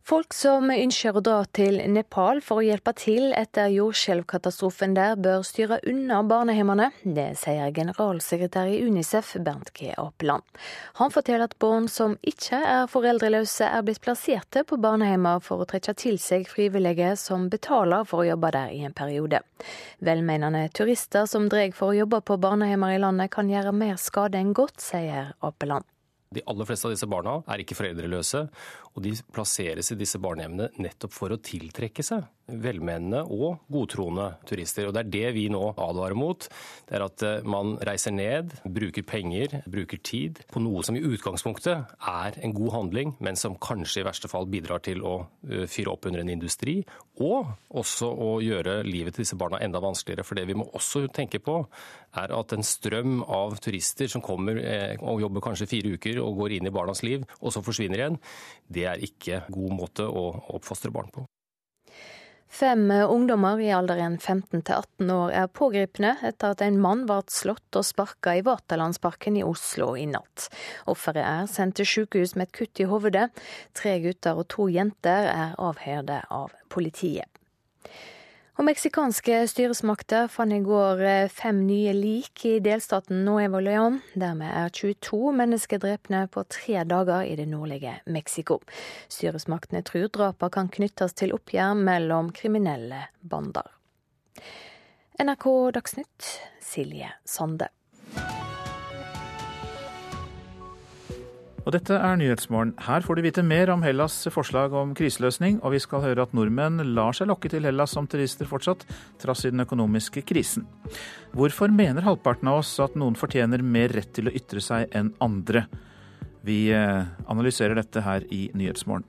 Speaker 31: Folk som ønsker å dra til Nepal for å hjelpe til etter jordskjelvkatastrofen der, bør styre unna barnehjemmene. Det sier generalsekretær i Unicef, Bernt G. Apeland. Han forteller at barn som ikke er foreldreløse, er blitt plasserte på barnehjemmer for å trekke til seg frivillige som betaler for å jobbe der i en periode. Velmenende turister som drar for å jobbe på barnehjemmer i landet, kan gjøre mer skade enn godt, sier Apeland.
Speaker 5: De aller fleste av disse barna er ikke foreldreløse, og de plasseres i disse barnehjemmene nettopp for å tiltrekke seg velmenende og godtroende turister. Og Det er det vi nå advarer mot. Det er at eh, man reiser ned, bruker penger, bruker tid på noe som i utgangspunktet er en god handling, men som kanskje i verste fall bidrar til å eh, fyre opp under en industri, og også å gjøre livet til disse barna enda vanskeligere. For det vi må også tenke på, er at en strøm av turister som kommer eh, og jobber kanskje fire uker og går inn i barnas liv, og så forsvinner igjen, det er ikke god måte å oppfostre barn på.
Speaker 31: Fem ungdommer i alderen 15 til 18 år er pågrepne etter at en mann ble slått og sparka i Vaterlandsparken i Oslo i natt. Offeret er sendt til sykehus med et kutt i hovedet. Tre gutter og to jenter er avhørte av politiet. Og Meksikanske styresmakter fant i går eh, fem nye lik i delstaten Nuevo León. Dermed er 22 mennesker drepne på tre dager i det nordlige Mexico. Styresmaktene tror drapene kan knyttes til oppgjør mellom kriminelle bander. NRK Dagsnytt, Silje Sande.
Speaker 2: Og dette er Nyhetsmorgen. Her får du vite mer om Hellas' forslag om kriseløsning, og vi skal høre at nordmenn lar seg lokke til Hellas som turister fortsatt, trass i den økonomiske krisen. Hvorfor mener halvparten av oss at noen fortjener mer rett til å ytre seg enn andre? Vi eh, analyserer dette her i Nyhetsmorgen.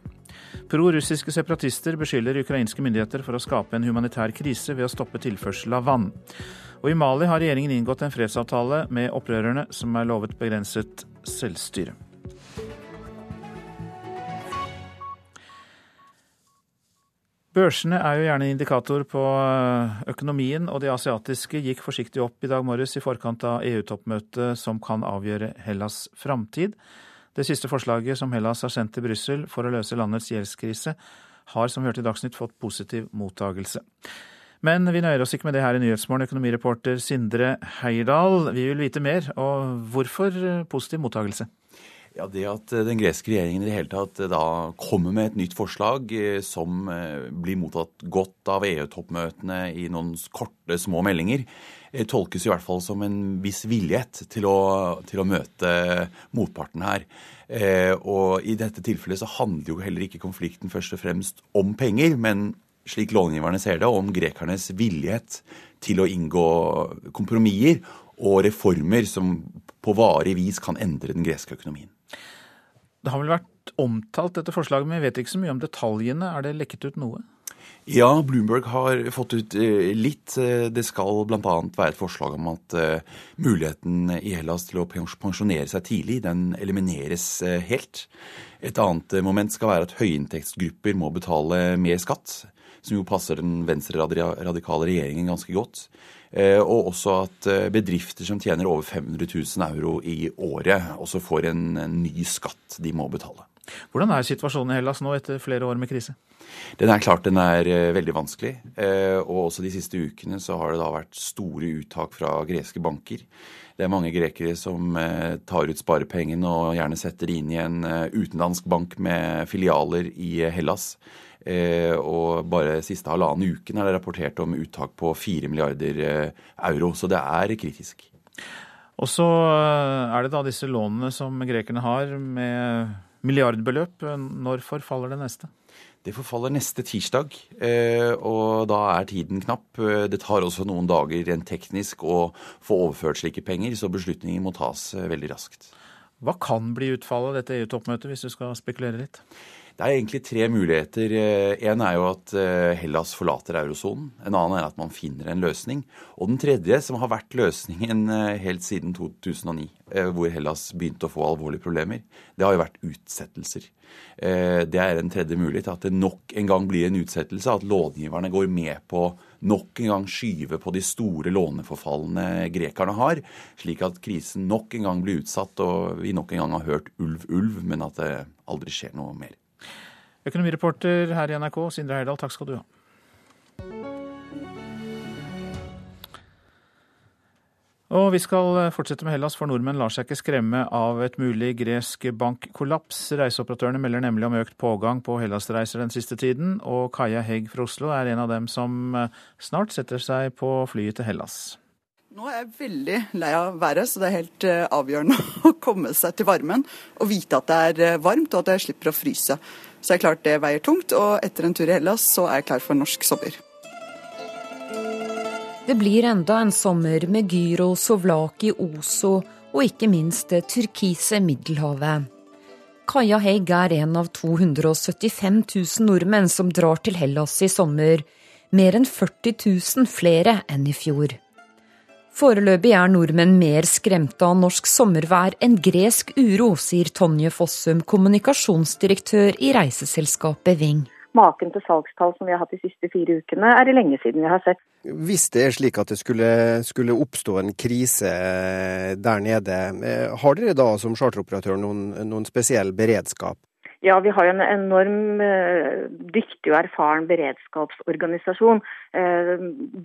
Speaker 2: Pro-russiske separatister beskylder ukrainske myndigheter for å skape en humanitær krise ved å stoppe tilførsel av vann. Og i Mali har regjeringen inngått en fredsavtale med opprørerne, som er lovet begrenset selvstyre. Børsene er jo gjerne en indikator på eh, økonomien, og de asiatiske gikk forsiktig opp i dag morges i forkant av EU-toppmøtet som kan avgjøre Hellas' framtid. Det siste forslaget som Hellas har sendt til Brussel for å løse landets gjeldskrise, har som vi hørte i Dagsnytt fått positiv mottagelse. Men vi nøyer oss ikke med det her i Nyhetsmorgen. Økonomireporter Sindre Heierdal, vi vil vite mer. Og hvorfor positiv mottagelse?
Speaker 34: Ja, Det at eh, den greske regjeringen i det hele tatt eh, da kommer med et nytt forslag eh, som blir mottatt godt av EU-toppmøtene i noen korte, små meldinger, tolkes i hvert fall som en viss villighet til å, til å møte motparten her. Og i dette tilfellet så handler jo heller ikke konflikten først og fremst om penger, men slik långiverne ser det, om grekernes villighet til å inngå kompromisser og reformer som på varig vis kan endre den greske økonomien.
Speaker 2: Det har vel vært omtalt dette forslaget, men vi vet ikke så mye om detaljene. Er det lekket ut noe?
Speaker 34: Ja, Bloomberg har fått ut eh, litt. Eh, det skal bl.a. være et forslag om at eh, muligheten i Hellas til å pensjonere seg tidlig, den elimineres helt. Et annet moment skal være at høyinntektsgrupper må betale mer skatt, som jo passer den venstreradikale regjeringen ganske godt. Og også at bedrifter som tjener over 500 000 euro i året, også får en ny skatt de må betale.
Speaker 2: Hvordan er situasjonen i Hellas nå etter flere år med krise?
Speaker 34: Den er klart den er eh, veldig vanskelig. Eh, og også de siste ukene så har det da vært store uttak fra greske banker. Det er mange grekere som eh, tar ut sparepengene og gjerne setter inn i en utenlandsk bank med filialer i Hellas. Og bare siste halvannen uken er det rapportert om uttak på 4 milliarder euro. Så det er kritisk.
Speaker 2: Og så er det da disse lånene som grekerne har med milliardbeløp. Når forfaller det neste?
Speaker 34: Det forfaller neste tirsdag, eh, og da er tiden knapp. Eh, det tar også noen dager rent teknisk å få overført slike penger, så beslutninger må tas eh, veldig raskt.
Speaker 2: Hva kan bli utfallet av dette EU-toppmøtet, hvis du skal spekulere litt?
Speaker 34: Det er egentlig tre muligheter. En er jo at Hellas forlater eurosonen. En annen er at man finner en løsning. Og den tredje, som har vært løsningen helt siden 2009, hvor Hellas begynte å få alvorlige problemer, det har jo vært utsettelser. Eh, det er en tredje mulighet. At det nok en gang blir en utsettelse. At långiverne går med på nok en gang skyve på de store låneforfallene grekerne har, slik at krisen nok en gang blir utsatt og vi nok en gang har hørt ulv, ulv, men at det aldri skjer noe mer.
Speaker 2: Økonomireporter her i NRK, Sindre Heyerdahl, takk skal du ha. Og vi skal fortsette med Hellas, for nordmenn lar seg ikke skremme av et mulig gresk bankkollaps. Reiseoperatørene melder nemlig om økt pågang på Hellas-reiser den siste tiden, og Kaja Hegg fra Oslo er en av dem som eh, snart setter seg på flyet til Hellas.
Speaker 35: Nå er jeg veldig lei av været, så det er helt eh, avgjørende å komme seg til varmen og vite at det er eh, varmt og at jeg slipper å fryse. Så det er klart det veier tungt, og etter en tur i Hellas så er jeg klar for norsk sommer.
Speaker 36: Det blir enda en sommer med gyro, sovlaki, oso og ikke minst det turkise Middelhavet. Kaja Heig er en av 275 000 nordmenn som drar til Hellas i sommer. Mer enn 40 000 flere enn i fjor. Foreløpig er nordmenn mer skremte av norsk sommervær enn gresk uro, sier Tonje Fossum, kommunikasjonsdirektør i reiseselskapet Ving
Speaker 37: maken til salgstall som vi har hatt de siste fire ukene, er det lenge siden vi har sett.
Speaker 38: Hvis det er slik at det skulle, skulle oppstå en krise der nede, eh, har dere da som charteroperatør noen, noen spesiell beredskap?
Speaker 37: Ja, vi har jo en enorm eh, dyktig og erfaren beredskapsorganisasjon. Eh,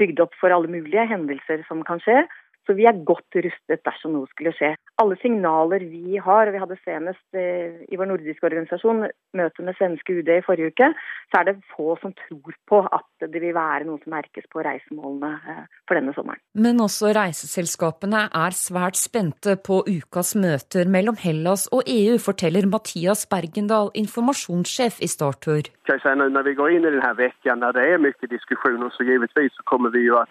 Speaker 37: bygd opp for alle mulige hendelser som kan skje. Så vi er godt rustet dersom noe skulle skje. Alle signaler vi har, og vi hadde senest eh, i vår nordiske organisasjon møte med svenske UD i forrige uke, så er det få som tror på at det vil være noe som merkes på reisemålene eh, for denne sommeren.
Speaker 36: Men også reiseselskapene er svært spente på ukas møter mellom Hellas og EU, forteller Mathias Bergendal, informasjonssjef i Startur.
Speaker 39: Når vi går inn i denne uka, når det er mye diskusjoner, så givetvis så kommer vi jo å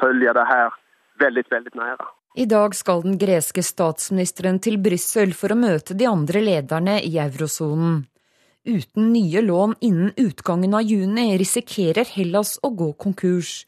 Speaker 39: følge det her veldig, veldig nære.
Speaker 36: I dag skal den greske statsministeren til Brussel for å møte de andre lederne i eurosonen. Uten nye lån innen utgangen av juni risikerer Hellas å gå konkurs.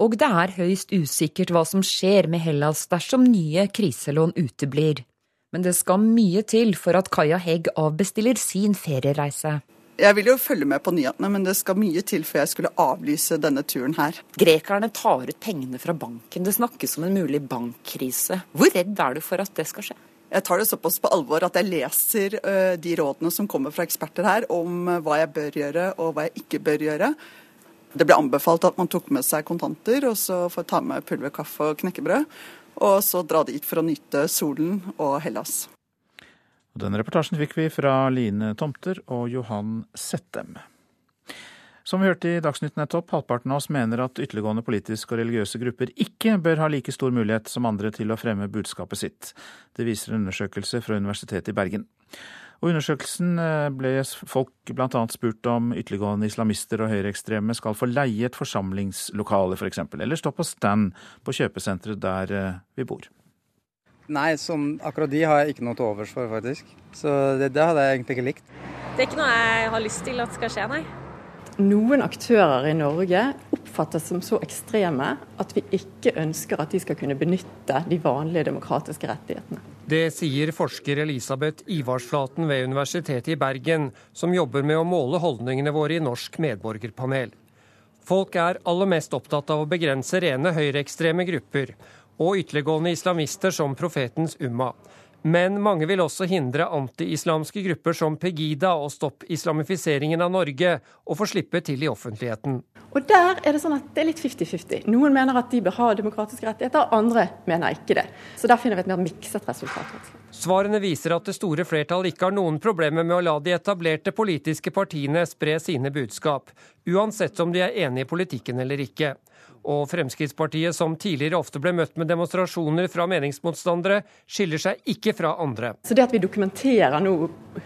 Speaker 36: Og det er høyst usikkert hva som skjer med Hellas dersom nye kriselån uteblir. Men det skal mye til for at Kaja Hegg avbestiller sin feriereise.
Speaker 35: Jeg vil jo følge med på nyhetene, men det skal mye til før jeg skulle avlyse denne turen her.
Speaker 36: Grekerne tar ut pengene fra banken. Det snakkes om en mulig bankkrise. Hvor redd er du for at det skal skje?
Speaker 35: Jeg tar det såpass på alvor at jeg leser uh, de rådene som kommer fra eksperter her om uh, hva jeg bør gjøre og hva jeg ikke bør gjøre. Det ble anbefalt at man tok med seg kontanter, og så får ta med pulverkaffe og knekkebrød. Og så dra dit for å nyte solen og Hellas.
Speaker 2: Denne reportasjen fikk vi fra Line Tomter og Johan Settem. Som vi hørte i Dagsnytt nettopp, halvparten av oss mener at ytterliggående politiske og religiøse grupper ikke bør ha like stor mulighet som andre til å fremme budskapet sitt. Det viser en undersøkelse fra Universitetet i Bergen. Og undersøkelsen eh, ble folk bl.a. spurt om ytterliggående islamister og høyreekstreme skal få leie et forsamlingslokale f.eks., for eller stå på stand på kjøpesenteret der eh, vi bor.
Speaker 40: Nei, sånn, akkurat de har jeg ikke noe til overs for, faktisk. Så det, det, hadde jeg egentlig ikke likt.
Speaker 41: Det er ikke noe jeg har lyst til at skal skje, nei.
Speaker 32: noen aktører i Norge oppfattes som så ekstreme at vi ikke ønsker at de skal kunne benytte de vanlige demokratiske rettighetene.
Speaker 33: Det sier forsker Elisabeth Ivarsflaten ved Universitetet i Bergen, som jobber med å måle holdningene våre i Norsk medborgerpanel. Folk er aller mest opptatt av å begrense rene høyreekstreme grupper og ytterliggående islamister som profetens Umma. Men mange vil også hindre anti-islamske grupper som Pegida og Stopp islamifiseringen av Norge å få slippe til i offentligheten.
Speaker 32: Og der er det sånn at det er litt 50-50. Noen mener at de bør ha demokratiske rettigheter, andre mener ikke det. Så der finner vi et mer mikset resultat.
Speaker 33: Svarene viser at det store flertall ikke har noen problemer med å la de etablerte politiske partiene spre sine budskap, uansett om de er enige i politikken eller ikke. Og Fremskrittspartiet, som tidligere ofte ble møtt med demonstrasjoner fra meningsmotstandere, skiller seg ikke fra andre.
Speaker 32: Så det at vi dokumenterer nå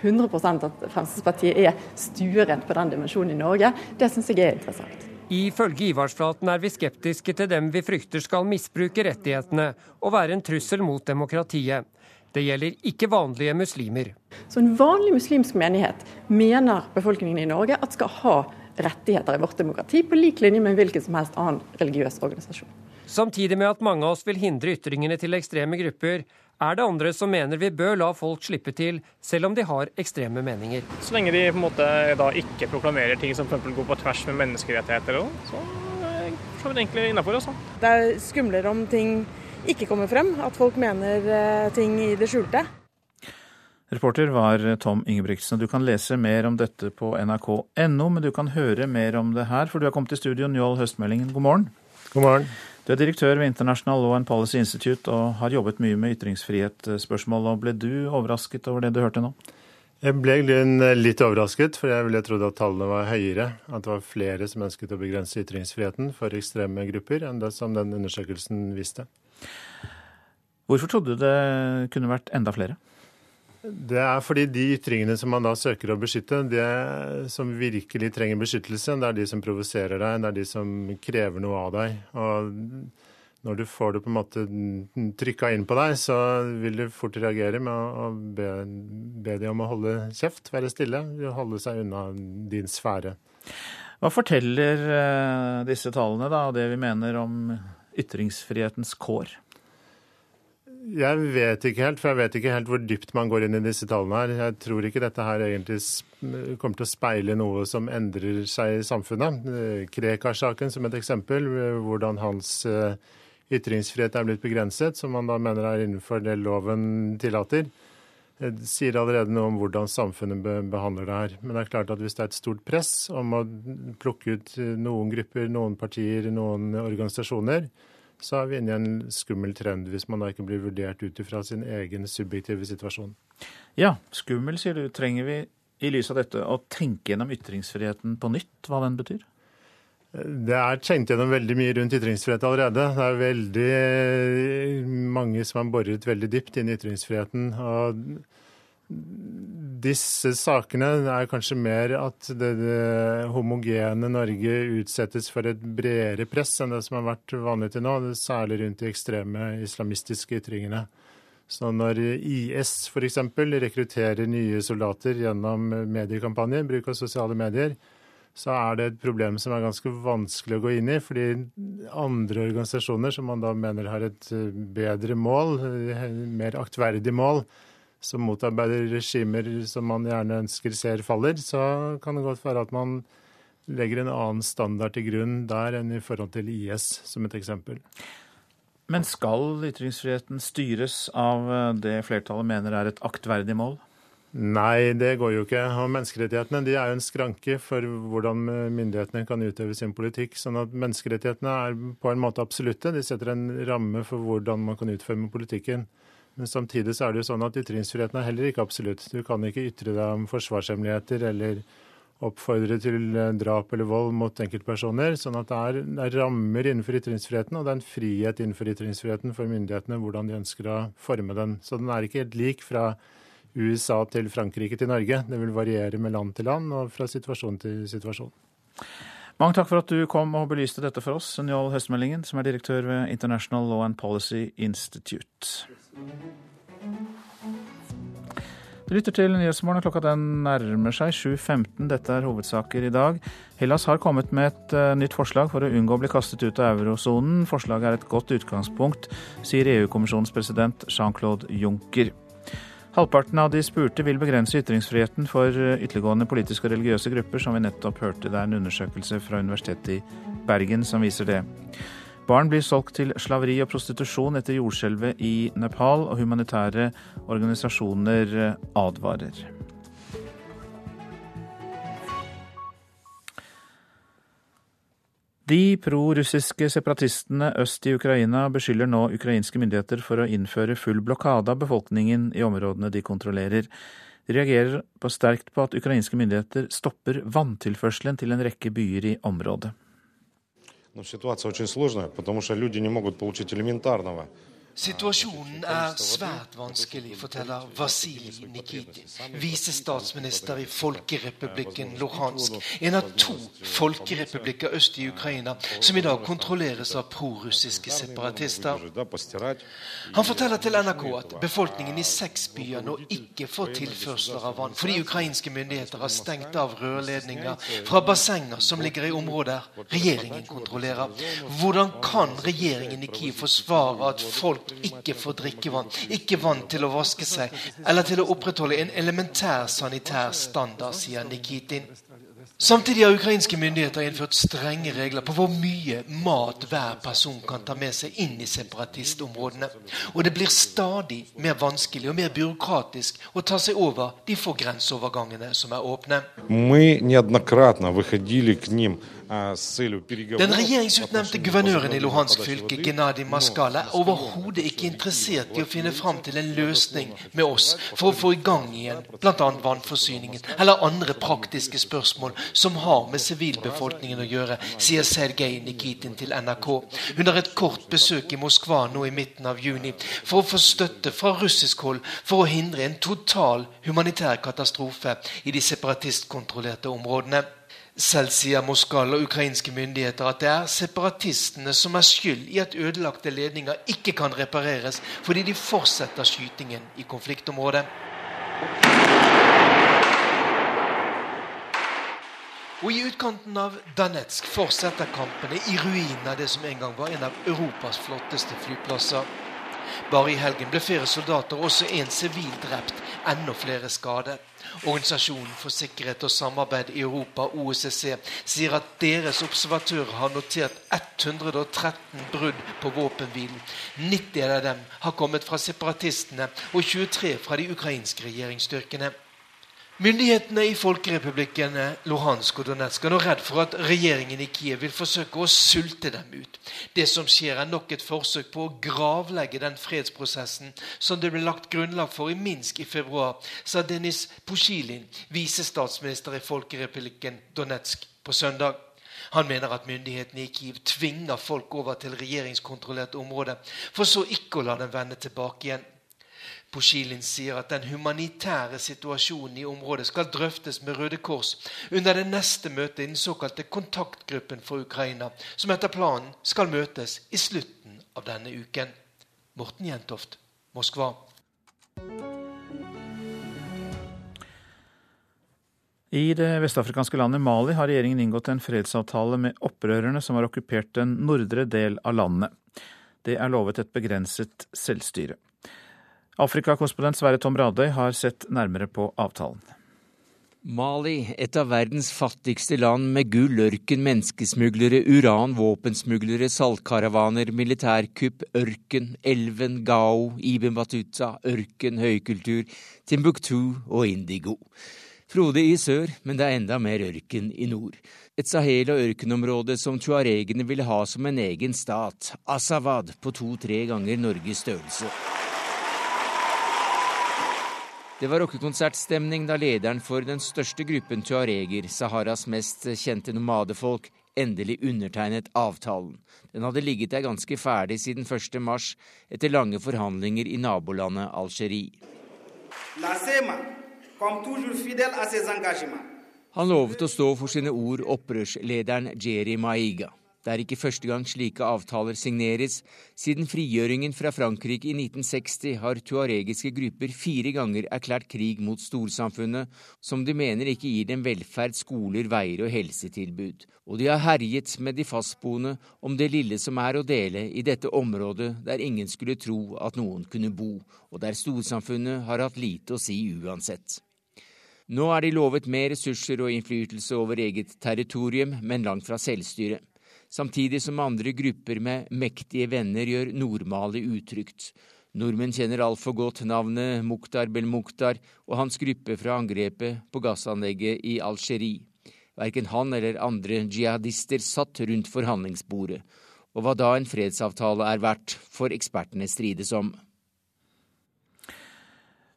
Speaker 32: 100% at Fremskrittspartiet er stuerent på den dimensjonen i Norge, det syns jeg er interessant.
Speaker 33: Ifølge Ivarsflaten er vi skeptiske til dem vi frykter skal misbruke rettighetene og være en trussel mot demokratiet. Det gjelder ikke vanlige muslimer.
Speaker 32: Så En vanlig muslimsk menighet mener befolkningen i Norge at skal ha rettigheter i vårt demokrati, på lik linje med hvilken som helst annen religiøs organisasjon.
Speaker 33: Samtidig med at mange av oss vil hindre ytringene til ekstreme grupper, er det andre som mener vi bør la folk slippe til, selv om de har ekstreme meninger.
Speaker 42: Så lenge de på en måte da ikke proklamerer ting som f.eks. går på tvers med menneskerettigheter, så er det egentlig innafor. Altså.
Speaker 43: Det er skumlere om ting ikke kommer frem, at folk mener eh, ting i det skjulte.
Speaker 2: Reporter var Tom Ingebrigtsen. Du kan lese mer om dette på nrk.no, men du kan høre mer om det her, for du har kommet til studio, Njål Høstmeldingen. God morgen.
Speaker 44: God morgen.
Speaker 2: Du er direktør ved International Law and Policy Institute og har jobbet mye med ytringsfrihetsspørsmål. og Ble du overrasket over det du hørte nå?
Speaker 44: Jeg ble litt overrasket, for jeg ville trodd at tallene var høyere. At det var flere som ønsket å begrense ytringsfriheten for ekstreme grupper enn det som den undersøkelsen viste.
Speaker 2: Hvorfor trodde du det kunne vært enda flere?
Speaker 44: Det er fordi de ytringene som man da søker å beskytte, de som virkelig trenger beskyttelse, det er de som provoserer deg, det er de som krever noe av deg. Og når du får det på en måte trykka inn på deg, så vil du fort reagere med å be, be de om å holde kjeft, være stille, holde seg unna din sfære.
Speaker 2: Hva forteller eh, disse tallene da, og det vi mener om ytringsfrihetens kår?
Speaker 44: Jeg vet ikke helt, for jeg vet ikke helt hvor dypt man går inn i disse tallene her. Jeg tror ikke dette her egentlig kommer til å speile noe som endrer seg i samfunnet. Krekar-saken som et eksempel, hvordan hans eh, ytringsfrihet er blitt begrenset, som man da mener er innenfor det loven tillater, sier allerede noe om hvordan samfunnet behandler det her. Men det er klart at hvis det er et stort press om å plukke ut noen grupper, noen partier, noen organisasjoner, så er vi inne i en skummel trend hvis man da ikke blir vurdert ut ifra sin egen subjektive situasjon.
Speaker 2: Ja, skummel sier du. Trenger vi i lys av dette å tenke gjennom ytringsfriheten på nytt, hva den betyr?
Speaker 44: Det er tenkt gjennom veldig mye rundt ytringsfrihet allerede. Det er veldig mange som har boret veldig dypt inn i ytringsfriheten. og disse sakene er kanskje mer at det, det, homogene Norge utsettes for et bredere press enn det som har vært vanlig til nå, særlig rundt de ekstreme islamistiske ytringene. Så når IS f.eks. rekrutterer nye soldater gjennom mediekampanjer, bruk av sosiale medier, så er det et problem som er ganske vanskelig å gå inn i. Fordi andre organisasjoner som man da mener har et bedre mål, mer aktverdig mål, som motarbeider regimer som man gjerne ønsker ser faller, så kan det godt være at man legger en annen standard til grunn der enn i forhold til IS, som et eksempel.
Speaker 2: Men skal ytringsfriheten styres av det flertallet mener er et aktverdig mål?
Speaker 44: Nei, det går jo ikke. Og menneskerettighetene de er jo en skranke for hvordan myndighetene kan utøve sin politikk. sånn at menneskerettighetene er på en måte absolutte. De setter en ramme for hvordan man kan utforme politikken. Men samtidig så er det jo sånn at ytringsfriheten er heller ikke absolutt. Du kan ikke ytre deg om forsvarshemmeligheter eller oppfordre til eh, drap eller vold mot enkeltpersoner. Sånn at det er, det er, rammer innenfor ytringsfriheten, og det er en frihet innenfor ytringsfriheten for myndighetene hvordan de ønsker å forme den. Så den er ikke helt lik fra USA til Frankrike til Norge. Det vil variere med land til land og fra situasjon til situasjon.
Speaker 2: Mange takk for at du kom og belyste dette for oss, Njål Høstmeldingen, som er direktør ved International Law and Policy Institute. Du lytter til Nyhetsmorgen, klokka den nærmer seg 7.15. Dette er hovedsaker i dag. Hellas har kommet med et uh, nytt forslag for å unngå å bli kastet ut av eurosonen. Forslaget er et godt utgangspunkt, sier EU-kommisjonens president Jean-Claude Juncker. Halvparten av de spurte vil begrense ytringsfriheten for eh, ytterliggående politiske og religiøse grupper, som vi nettopp hørte. Det er en undersøkelse fra Universitetet i Bergen som viser det. Barn blir solgt til slaveri og prostitusjon etter jordskjelvet i Nepal, og humanitære organisasjoner advarer. De pro-russiske separatistene øst i Ukraina beskylder nå ukrainske myndigheter for å innføre full blokade av befolkningen i områdene de kontrollerer. De reagerer på sterkt på at ukrainske myndigheter stopper vanntilførselen til en rekke byer i området.
Speaker 45: Но ситуация очень сложная, потому что люди не могут получить элементарного
Speaker 46: Situasjonen er svært vanskelig, forteller Vasilij Nikitin, visestatsminister i Folkerepublikken Luhansk, en av to folkerepublikker øst i Ukraina som i dag kontrolleres av prorussiske separatister. Han forteller til NRK at befolkningen i seks byer nå ikke får tilførsler av vann, fordi ukrainske myndigheter har stengt av rørledninger fra bassenger som ligger i områder regjeringen kontrollerer. Hvordan kan regjeringen i Kiev forsvare at folk folk ikke får drikkevann, ikke vann til å vaske seg, eller til å opprettholde en elementær sanitær standard, sier Nikitin. Samtidig har ukrainske myndigheter innført strenge regler på hvor mye mat hver person kan ta med seg inn i separatistområdene. Og det blir stadig mer vanskelig og mer byråkratisk å ta seg over de få grenseovergangene som er åpne.
Speaker 45: Мы
Speaker 46: den regjeringsutnevnte guvernøren i Luhansk fylke, Gennadij Maskala, er overhodet ikke interessert i å finne fram til en løsning med oss for å få i gang igjen bl.a. vannforsyningen eller andre praktiske spørsmål som har med sivilbefolkningen å gjøre, sier Sergej Nikitin til NRK Hun har et kort besøk i Moskva nå i midten av juni for å få støtte fra russisk hold for å hindre en total humanitær katastrofe i de separatistkontrollerte områdene. Selv sier Moskal og ukrainske myndigheter at det er separatistene som er skyld i at ødelagte ledninger ikke kan repareres, fordi de fortsetter skytingen i konfliktområdet. Og I utkanten av Danetsk fortsetter kampene i ruinene av det som en gang var en av Europas flotteste flyplasser. Bare i helgen ble flere soldater og også en sivil drept, enda flere skadet. Organisasjonen for sikkerhet og samarbeid i Europa, OSSE, sier at deres observatører har notert 113 brudd på våpenhvilen. 90 av dem har kommet fra separatistene og 23 fra de ukrainske regjeringsstyrkene. Myndighetene i folkerepublikken Luhansk og Donetsk er nå redd for at regjeringen i Kiev vil forsøke å sulte dem ut. Det som skjer, er nok et forsøk på å gravlegge den fredsprosessen som det ble lagt grunnlag for i Minsk i februar, sa Denis Pusjilin, visestatsminister i folkerepublikken Donetsk, på søndag. Han mener at myndighetene i Kiev tvinger folk over til regjeringskontrollerte områder, for så ikke å la dem vende tilbake igjen. Poshilin sier at den humanitære situasjonen i området skal drøftes med Røde Kors under det neste møtet i den såkalte kontaktgruppen for Ukraina, som etter planen skal møtes i slutten av denne uken. Morten Jentoft, Moskva.
Speaker 2: I det vestafrikanske landet Mali har regjeringen inngått en fredsavtale med opprørerne som har okkupert den nordre del av landet. Det er lovet et begrenset selvstyre. Afrikakorrespondent Sverre Tom Radøy har sett nærmere på avtalen.
Speaker 47: Mali, et av verdens fattigste land med gull, ørken, menneskesmuglere, uran, våpensmuglere, saltkaravaner, militærkupp, ørken, elven, Gao, Iben Batuta, ørken, høykultur, Timbuktu og indigo. Frode i sør, men det er enda mer ørken i nord. Et Sahel- og ørkenområde som tuaregene ville ha som en egen stat, Asawad, på to-tre ganger Norges størrelse. Det var rockekonsertstemning da lederen for den største gruppen tuareger, Saharas mest kjente nomadefolk, endelig undertegnet avtalen. Den hadde ligget der ganske ferdig siden 1. mars, etter lange forhandlinger i nabolandet Algerie. Han lovet å stå for sine ord, opprørslederen Jeri Maiga. Det er ikke første gang slike avtaler signeres. Siden frigjøringen fra Frankrike i 1960 har tuaregiske grupper fire ganger erklært krig mot storsamfunnet, som de mener ikke gir dem velferd, skoler, veier og helsetilbud. Og de har herjet med de fastboende om det lille som er å dele i dette området der ingen skulle tro at noen kunne bo, og der storsamfunnet har hatt lite å si uansett. Nå er de lovet mer ressurser og innflytelse over eget territorium, men langt fra selvstyre samtidig som andre grupper med mektige venner gjør Nord-Mali utrygt. Nordmenn kjenner altfor godt navnet Mukhtar Belmukhtar og hans gruppe fra angrepet på gassanlegget i Algerie. Verken han eller andre jihadister satt rundt forhandlingsbordet. Og hva da en fredsavtale er verdt, får ekspertene strides om.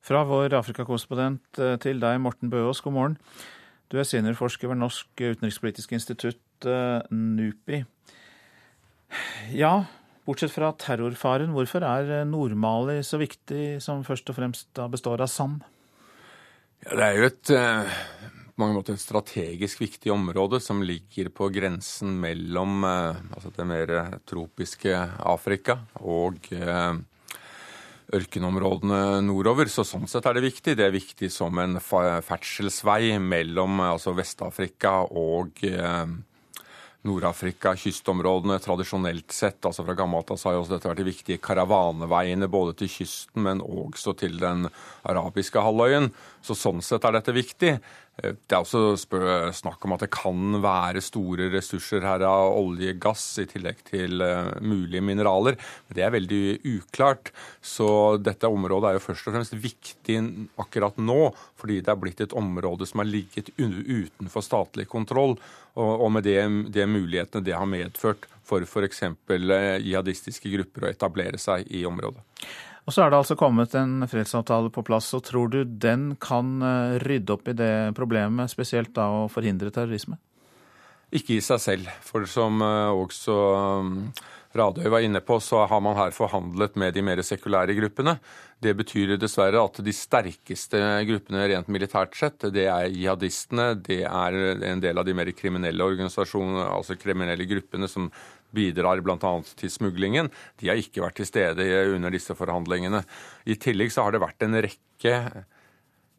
Speaker 2: Fra vår Afrikakorrespondent eh, til deg, Morten Bøås, god morgen. Du er seniorforsker ved Norsk utenrikspolitisk institutt Eh, NUPI. Ja, bortsett fra terrorfaren, hvorfor er eh, Nord-Mali så viktig, som først og fremst da består av sand?
Speaker 48: Ja, det er jo et eh, på mange måter et strategisk viktig område som ligger på grensen mellom altså det mer tropiske Afrika og ørkenområdene nordover. Så sånn sett er det viktig. Det er viktig som en ferdselsvei mellom altså Vest-Afrika og Nord-Afrika, kystområdene tradisjonelt sett. altså Fra gammelt av har jo også dette vært de viktige karavaneveiene både til kysten, men også til den arabiske halvøyen. Så sånn sett er dette viktig. Eh, det er også snakk om at det kan være store ressurser her av olje, gass, i tillegg til uh, mulige mineraler. Men det er veldig uklart. Så dette området er jo først og fremst viktig akkurat nå, fordi det er blitt et område som har ligget utenfor statlig kontroll og, med det mulighetene det har medført for f.eks. Eh, jihadistiske grupper å etablere seg i området.
Speaker 2: Og Så er det altså kommet en fredsavtale på plass. og Tror du den kan eh, rydde opp i det problemet, spesielt da å forhindre terrorisme?
Speaker 48: Ikke i seg selv. For som eh, også Radøy var inne på, så har man her forhandlet med de mer sekulære gruppene. Det betyr dessverre at de sterkeste gruppene rent militært sett, det er jihadistene. Det er en del av de mer kriminelle organisasjonene, altså kriminelle gruppene som bidrar bl.a. til smuglingen. De har ikke vært til stede under disse forhandlingene. I tillegg så har det vært en rekke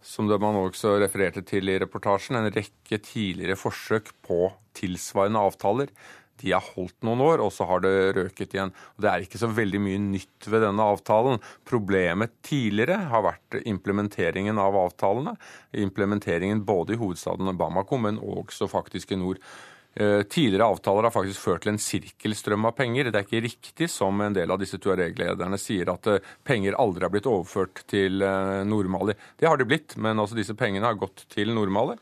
Speaker 48: som man også refererte til i reportasjen, en rekke tidligere forsøk på tilsvarende avtaler. De har holdt noen år, og så har det røket igjen. Det er ikke så veldig mye nytt ved denne avtalen. Problemet tidligere har vært implementeringen av avtalene. Implementeringen både i hovedstaden Bamako, men også faktisk i nord. Eh, tidligere avtaler har faktisk ført til en sirkelstrøm av penger. Det er ikke riktig som en del av disse Tuareg-lederne sier, at eh, penger aldri har blitt overført til eh, Nord-Mali. Det har de blitt, men altså disse pengene har gått til Nord-Mali.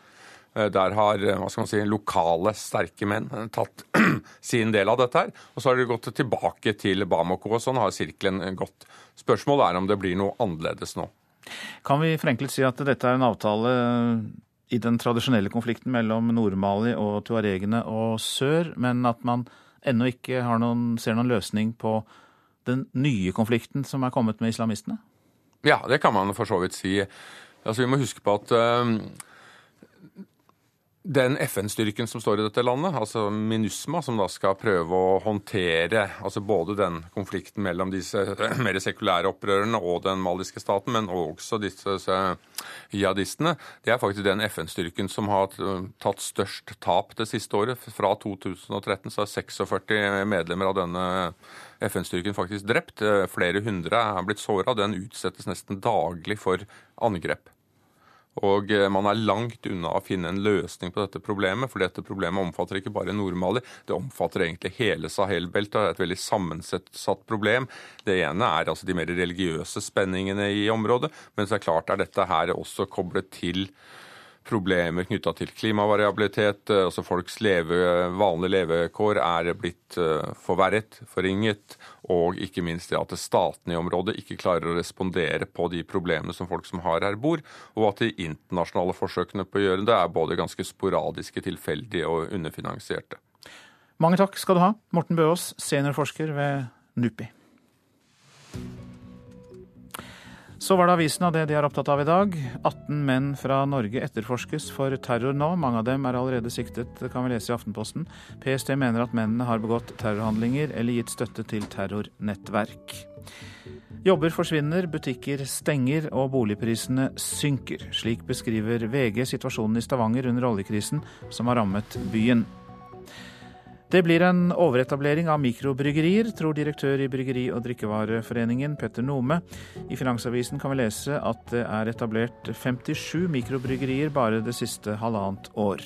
Speaker 48: Der har hva skal man si, lokale, sterke menn tatt sin del av dette. her, Og så har de gått tilbake til Bamako, og sånn har sirkelen gått. Spørsmålet er om det blir noe annerledes nå.
Speaker 2: Kan vi forenklet si at dette er en avtale i den tradisjonelle konflikten mellom Nord-Mali og tuaregene og sør, men at man ennå ikke noen, ser noen løsning på den nye konflikten som er kommet med islamistene?
Speaker 48: Ja, det kan man for så vidt si. Altså, vi må huske på at uh, den FN-styrken som står i dette landet, altså MINUSMA, som da skal prøve å håndtere altså både den konflikten mellom disse mer sekulære opprørerne og den maliske staten, men også disse jihadistene, det er faktisk den FN-styrken som har tatt størst tap det siste året. Fra 2013 så er 46 medlemmer av denne FN-styrken faktisk drept. Flere hundre er blitt såra. Den utsettes nesten daglig for angrep. Og eh, man er langt unna å finne en løsning på dette problemet, for dette problemet omfatter ikke bare Nord-Mali, det omfatter egentlig hele Sahel-beltet. Det er et veldig sammensatt problem. Det ene er altså de mer religiøse spenningene i området, men så er klart er dette her også koblet til problemer knytta til klimavariabilitet. Eh, altså Folks leve, vanlige levekår er blitt eh, forverret, forringet. Og ikke minst det at statene i området ikke klarer å respondere på de problemene som folk som har her, bor. Og at de internasjonale forsøkene på å gjøre det er både ganske sporadiske, tilfeldige og underfinansierte.
Speaker 2: Mange takk skal du ha, Morten Bøås, seniorforsker ved NUPI. Så var det avisen av det de er opptatt av i dag. 18 menn fra Norge etterforskes for terror nå. Mange av dem er allerede siktet, kan vi lese i Aftenposten. PST mener at mennene har begått terrorhandlinger eller gitt støtte til terrornettverk. Jobber forsvinner, butikker stenger og boligprisene synker. Slik beskriver VG situasjonen i Stavanger under oljekrisen som har rammet byen. Det blir en overetablering av mikrobryggerier, tror direktør i Bryggeri- og drikkevareforeningen Petter Nome. I Finansavisen kan vi lese at det er etablert 57 mikrobryggerier bare det siste halvannet år.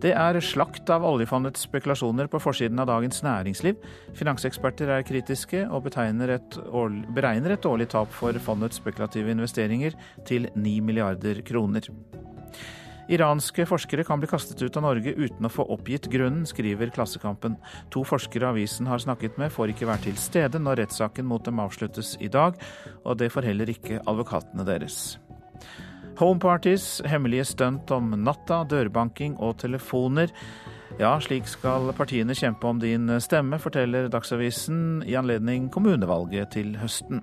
Speaker 2: Det er slakt av oljefondets spekulasjoner på forsiden av Dagens Næringsliv. Finanseksperter er kritiske og et årlig, beregner et årlig tap for fondets spekulative investeringer til 9 milliarder kroner. Iranske forskere kan bli kastet ut av Norge uten å få oppgitt grunnen, skriver Klassekampen. To forskere avisen har snakket med får ikke være til stede når rettssaken mot dem avsluttes i dag, og det får heller ikke advokatene deres. Homeparties, hemmelige stunt om natta, dørbanking og telefoner. Ja, slik skal partiene kjempe om din stemme, forteller Dagsavisen i anledning kommunevalget til høsten.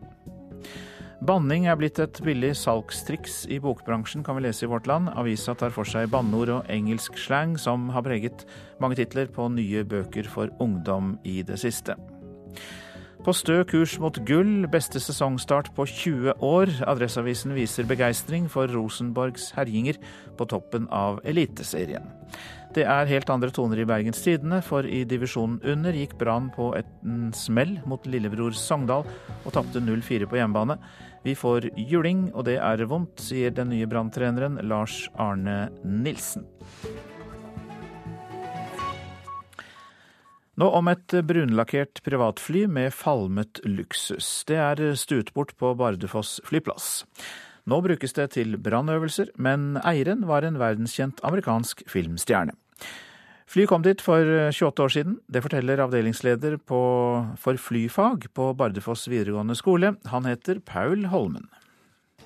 Speaker 2: Banning er blitt et billig salgstriks i bokbransjen, kan vi lese i Vårt Land. Avisa tar for seg banneord og engelsk slang som har preget mange titler på nye bøker for ungdom i det siste. På stø kurs mot gull, beste sesongstart på 20 år. Adresseavisen viser begeistring for Rosenborgs herjinger på toppen av Eliteserien. Det er helt andre toner i Bergens Tidende, for i divisjonen under gikk Brann på en smell mot lillebror Sogndal og tapte 0-4 på hjemmebane. Vi får juling, og det er vondt, sier den nye branntreneren Lars Arne Nilsen. Nå om et brunlakkert privatfly med falmet luksus. Det er stuet bort på Bardufoss flyplass. Nå brukes det til brannøvelser, men eieren var en verdenskjent amerikansk filmstjerne. Flyet kom dit for 28 år siden. Det forteller avdelingsleder på, for flyfag på Bardufoss videregående skole. Han heter Paul Holmen.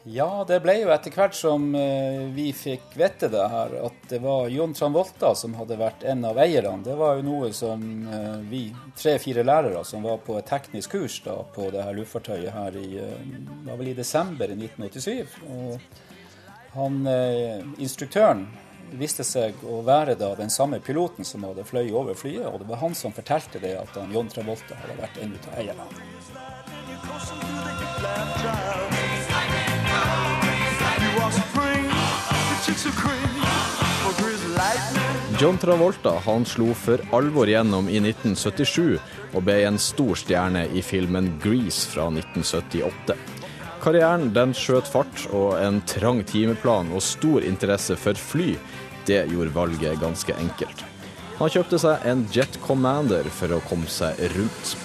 Speaker 49: Ja, det ble jo etter hvert som eh, vi fikk vite det her, at det var Jon Tranvolta som hadde vært en av eierne. Det var jo noe som eh, vi tre-fire lærere som var på et teknisk kurs da, på det her luftfartøyet her i, eh, var vel i desember 1987. Og han, instruktøren viste seg å være da den samme piloten som hadde fløyet over flyet, og det var han som fortalte det at John Travolta hadde vært en av eierne.
Speaker 50: John Travolta han slo for alvor gjennom i 1977 og ble en stor stjerne i filmen 'Grease' fra 1978. Karrieren den skjøt fart, og en trang timeplan og stor interesse for fly, det gjorde valget ganske enkelt. Han kjøpte seg en Jet Commander for å komme seg rundt.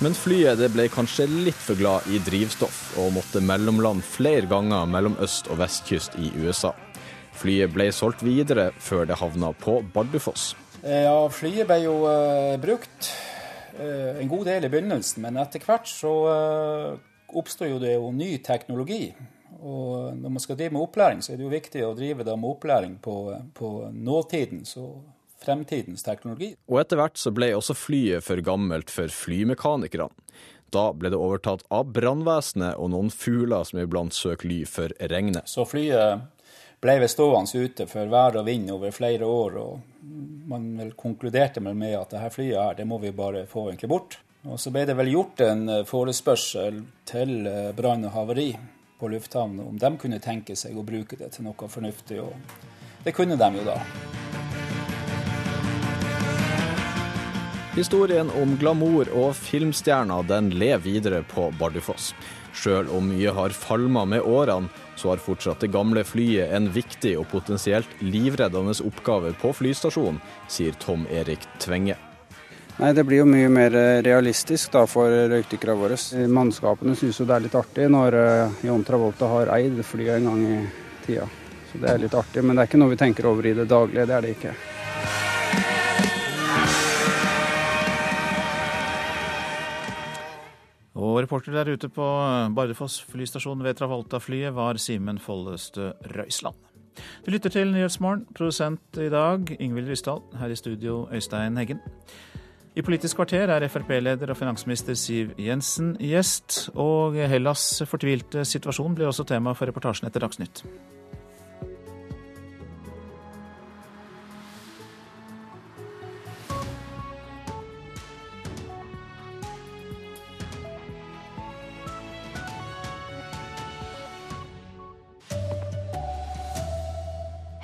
Speaker 50: Men flyet ble kanskje litt for glad i drivstoff, og måtte mellomland flere ganger mellom øst- og vestkyst i USA. Flyet ble solgt videre før det havna på Bardufoss.
Speaker 49: Eh, ja, flyet ble jo uh, brukt uh, en god del i begynnelsen, men etter hvert så uh, oppstår jo det jo ny teknologi. Og når man skal drive med opplæring, så er det jo viktig å drive med opplæring på, på nåtidens og fremtidens teknologi.
Speaker 50: Og etter hvert så ble også flyet for gammelt for flymekanikerne. Da ble det overtatt av brannvesenet og noen fugler som iblant søker ly for regnet.
Speaker 49: Så flyet ble ved stående ute for vær og vind over flere år, og man vel konkluderte med at dette flyet her, det må vi bare få egentlig bort. Og så ble det vel gjort en forespørsel til eh, brann og havari på lufthavnen om de kunne tenke seg å bruke det til noe fornuftig, og det kunne de jo da.
Speaker 50: Historien om glamour og filmstjerner den lever videre på Bardufoss. Sjøl om mye har falma med årene, så har fortsatt det gamle flyet en viktig og potensielt livreddende oppgave på flystasjonen, sier Tom Erik Tvenge.
Speaker 51: Nei, Det blir jo mye mer realistisk da for røykdykkerne våre. Mannskapene syns jo det er litt artig når John Travolta har eid flyet en gang i tida. Så det er litt artig, men det er ikke noe vi tenker over i det daglige. Det er det ikke.
Speaker 2: Og reporter der ute på Bardufoss flystasjon ved Travolta-flyet var Simen Follestø Røisland. Du lytter til Nyhetsmorgen. Produsent i dag Ingvild Ryssdal. Her i studio Øystein Heggen. I Politisk kvarter er Frp-leder og finansminister Siv Jensen gjest, og Hellas' fortvilte situasjon ble også tema for reportasjen etter Dagsnytt.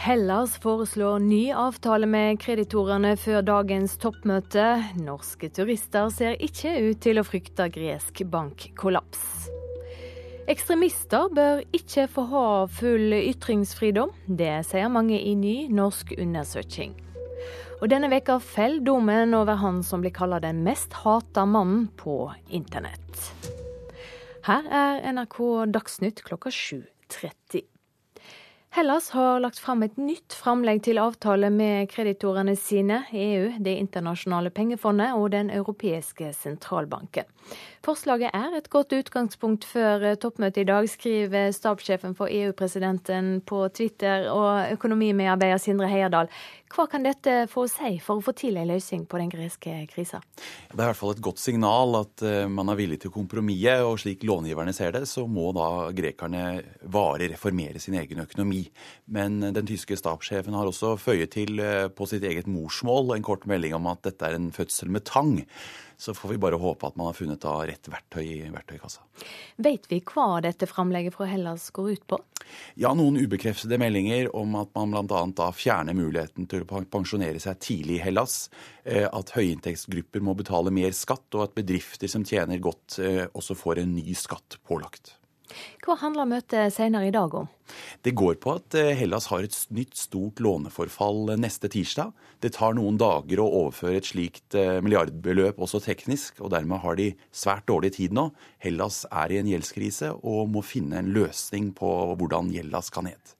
Speaker 31: Hellas foreslår ny avtale med kreditorene før dagens toppmøte. Norske turister ser ikke ut til å frykte gresk bankkollaps. Ekstremister bør ikke få ha full ytringsfridom. Det sier mange i ny norsk undersøking. Og denne veka faller dommen over han som blir kalla den mest hata mannen på internett. Her er NRK Dagsnytt klokka 7.30. Hellas har lagt fram et nytt framlegg til avtale med kreditorene sine, EU, Det internasjonale pengefondet og Den europeiske sentralbanken. Forslaget er et godt utgangspunkt før toppmøtet i dag, skriver stabssjefen for EU-presidenten på Twitter og økonomimedarbeider Sindre Heierdal. Hva kan dette få å si for å få til en løsning på den greske krisa?
Speaker 34: Det er i hvert fall et godt signal at eh, man er villig til å kompromisse, og slik långiverne ser det, så må da grekerne varig reformere sin egen økonomi. Men den tyske stabssjefen har også føyet til eh, på sitt eget morsmål en kort melding om at dette er en fødsel med tang. Så får vi bare håpe at man har funnet da rett verktøy i verktøykassa.
Speaker 31: Vet vi hva dette framlegget fra Hellas går ut på?
Speaker 34: Ja, noen ubekreftede meldinger om at man bl.a. da fjerner muligheten til å pensjonere seg tidlig i Hellas. Eh, at høyinntektsgrupper må betale mer skatt, og at bedrifter som tjener godt eh, også får en ny skatt pålagt.
Speaker 31: Hva handler møtet senere i dag om?
Speaker 34: Det går på at eh, Hellas har et nytt stort låneforfall eh, neste tirsdag. Det tar noen dager å overføre et slikt eh, milliardbeløp også teknisk, og dermed har de svært dårlig tid nå. Hellas er i en gjeldskrise og må finne en løsning på hvordan gjelda skal ned.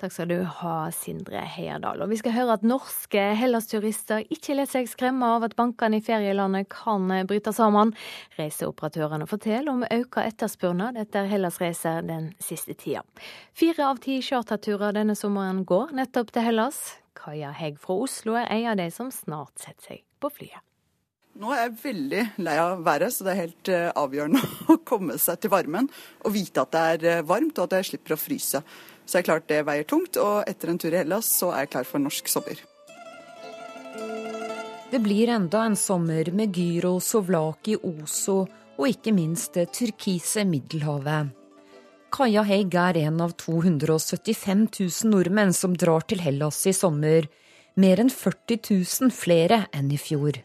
Speaker 31: Takk skal du ha, Sindre Heierdal. Og vi skal høre at norske Hellas-turister ikke lar seg skremme av at bankene i ferielandet kan bryte sammen. Reiseoperatørene forteller om økt etterspørsel etter Hellas-reiser den siste tida. Fire av ti charterturer denne sommeren går nettopp til Hellas. Kaja Hegg fra Oslo er en av de som snart setter seg på flyet.
Speaker 35: Nå er jeg veldig lei av været, så det er helt eh, avgjørende å komme seg til varmen og vite at det er eh, varmt og at jeg slipper å fryse. Så det er klart det veier tungt, og etter en tur i Hellas så er jeg klar for norsk sommer.
Speaker 36: Det blir enda en sommer med gyro, sovlaki, oso og ikke minst det turkise Middelhavet. Kaja Heig er en av 275 000 nordmenn som drar til Hellas i sommer. Mer enn 40 000 flere enn i fjor.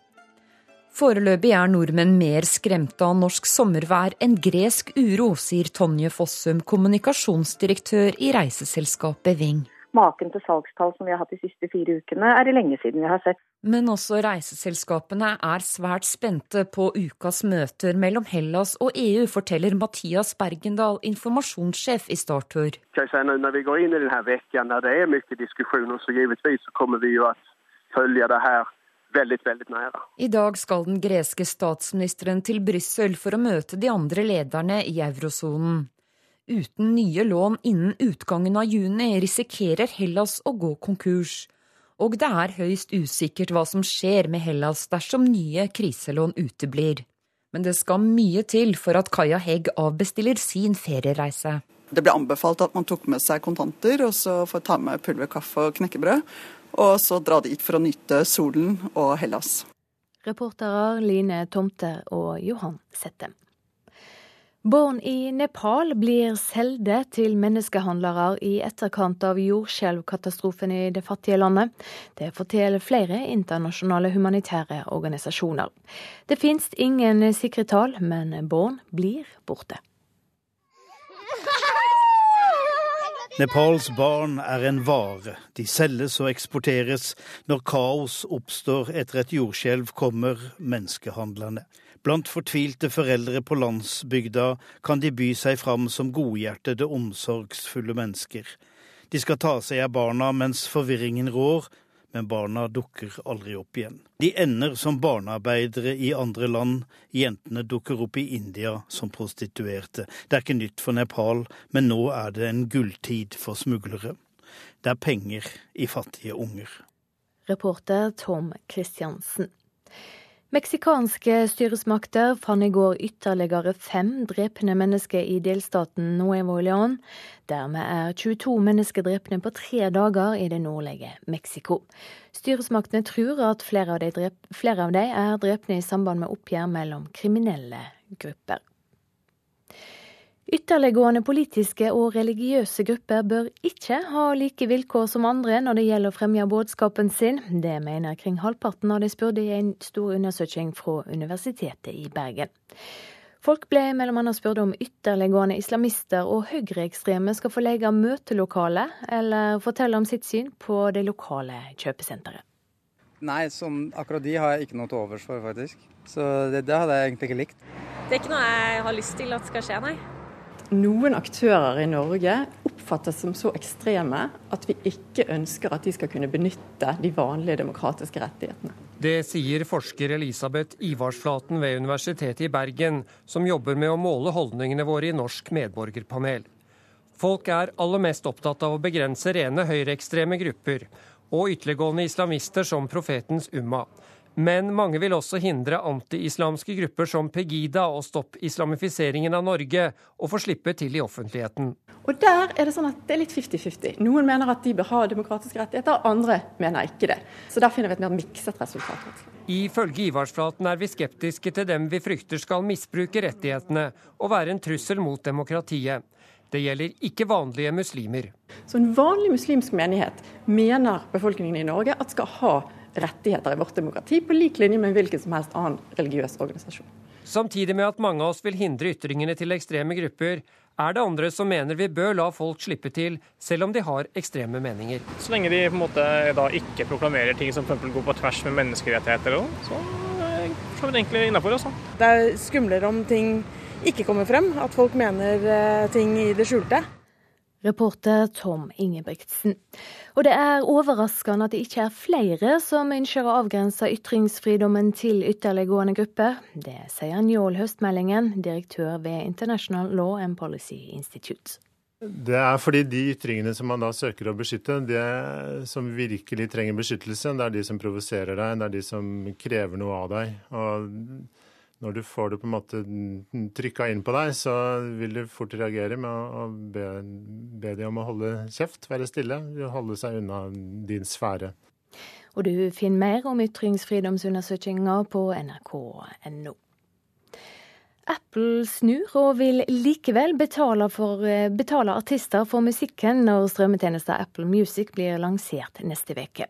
Speaker 36: Foreløpig er nordmenn mer skremte av norsk sommervær enn gresk uro, sier Tonje Fossum, kommunikasjonsdirektør i reiseselskapet Ving.
Speaker 37: Maken til salgstall som vi har hatt de siste fire ukene, er det lenge siden vi har sett.
Speaker 36: Men også reiseselskapene er svært spente på ukas møter mellom Hellas og EU, forteller Mathias Bergendal, informasjonssjef i Startur.
Speaker 39: Når vi går inn i denne uka, når det er mye diskusjoner, så givetvis så kommer vi jo å følge det her veldig, veldig nære.
Speaker 36: I dag skal den greske statsministeren til Brussel for å møte de andre lederne i eurosonen. Uten nye lån innen utgangen av juni risikerer Hellas å gå konkurs. Og det er høyst usikkert hva som skjer med Hellas dersom nye kriselån uteblir. Men det skal mye til for at Kaja Hegg avbestiller sin feriereise.
Speaker 35: Det ble anbefalt at man tok med seg kontanter, og så får ta med pulverkaffe og knekkebrød og så dra dit for å nyte solen og Hellas.
Speaker 31: Reportere Line Tomter og Johan Sette. Barn i Nepal blir solgt til menneskehandlere i etterkant av jordskjelvkatastrofen i det fattige landet. Det forteller flere internasjonale humanitære organisasjoner. Det finnes ingen sikre tall, men barn blir borte.
Speaker 3: Nepals barn er en vare. De selges og eksporteres. Når kaos oppstår etter et jordskjelv, kommer menneskehandlerne. Blant fortvilte foreldre på landsbygda kan de by seg fram som godhjertede, omsorgsfulle mennesker. De skal ta seg av barna mens forvirringen rår, men barna dukker aldri opp igjen. De ender som barnearbeidere i andre land, jentene dukker opp i India som prostituerte. Det er ikke nytt for Nepal, men nå er det en gulltid for smuglere. Det er penger i fattige unger.
Speaker 31: Reporter Tom Christiansen. Meksikanske styresmakter fant i går ytterligere fem drepne mennesker i delstaten Nuevo León. Dermed er 22 mennesker drepne på tre dager i det nordlige Mexico. Styresmaktene tror at flere av, de flere av de er drepne i samband med oppgjør mellom kriminelle grupper. Ytterliggående politiske og religiøse grupper bør ikke ha like vilkår som andre når det gjelder å fremme budskapen sin. Det mener kring halvparten av de spurte i en stor undersøking fra Universitetet i Bergen. Folk ble bl.a. spurt om ytterliggående islamister og høyreekstreme skal få leie møtelokale, eller fortelle om sitt syn på det lokale kjøpesenteret.
Speaker 52: Nei, sånn, akkurat de har jeg ikke noe til overs for, faktisk. Så det, det hadde jeg egentlig ikke likt.
Speaker 53: Det er ikke noe jeg har lyst til at skal skje, nei
Speaker 32: noen aktører i Norge oppfattes som så ekstreme at vi ikke ønsker at de skal kunne benytte de vanlige demokratiske rettighetene.
Speaker 33: Det sier forsker Elisabeth Ivarsflaten ved Universitetet i Bergen, som jobber med å måle holdningene våre i Norsk medborgerpanel. Folk er aller mest opptatt av å begrense rene høyreekstreme grupper og ytterliggående islamister som profetens Umma. Men mange vil også hindre anti-islamske grupper som Pegida og Stopp islamifiseringen av Norge å få slippe til i offentligheten.
Speaker 32: Og der er det sånn at det er litt 50-50. Noen mener at de bør ha demokratiske rettigheter, andre mener ikke det. Så der finner vi et mer mikset resultat.
Speaker 33: Ifølge Ivarsflaten er vi skeptiske til dem vi frykter skal misbruke rettighetene og være en trussel mot demokratiet. Det gjelder ikke vanlige muslimer.
Speaker 32: Så en vanlig muslimsk menighet mener befolkningen i Norge at skal ha rettigheter i vårt demokrati, på lik linje med hvilken som helst annen religiøs organisasjon.
Speaker 33: Samtidig med at mange av oss vil hindre ytringene til ekstreme grupper, er det andre som mener vi bør la folk slippe til, selv om de har ekstreme meninger.
Speaker 54: Så lenge de på en måte da ikke proklamerer ting som for går på tvers med menneskerettigheter, så er det egentlig innafor. Altså.
Speaker 55: Det er skumlere om ting ikke kommer frem, at folk mener eh, ting i det skjulte.
Speaker 31: Reporter Tom Ingebrigtsen. Og det er overraskende at det ikke er flere som ønsker å avgrense ytringsfridommen til ytterliggående grupper. Det sier Njål Høstmeldingen, direktør ved International Law and Policy Institute.
Speaker 44: Det er fordi de ytringene som man da søker å beskytte, det som virkelig trenger beskyttelse, det er de som provoserer deg, det er de som krever noe av deg. Og når du får det på en måte trykka inn på deg, så vil du fort reagere med å be, be de om å holde kjeft, være stille, holde seg unna din sfære.
Speaker 31: Og du finner mer om ytringsfridomsundersøkelser på nrk.no. Apple snur og vil likevel betale, for, eh, betale, artister for musikken når strømmetjenesten Apple Music blir lansert neste uke.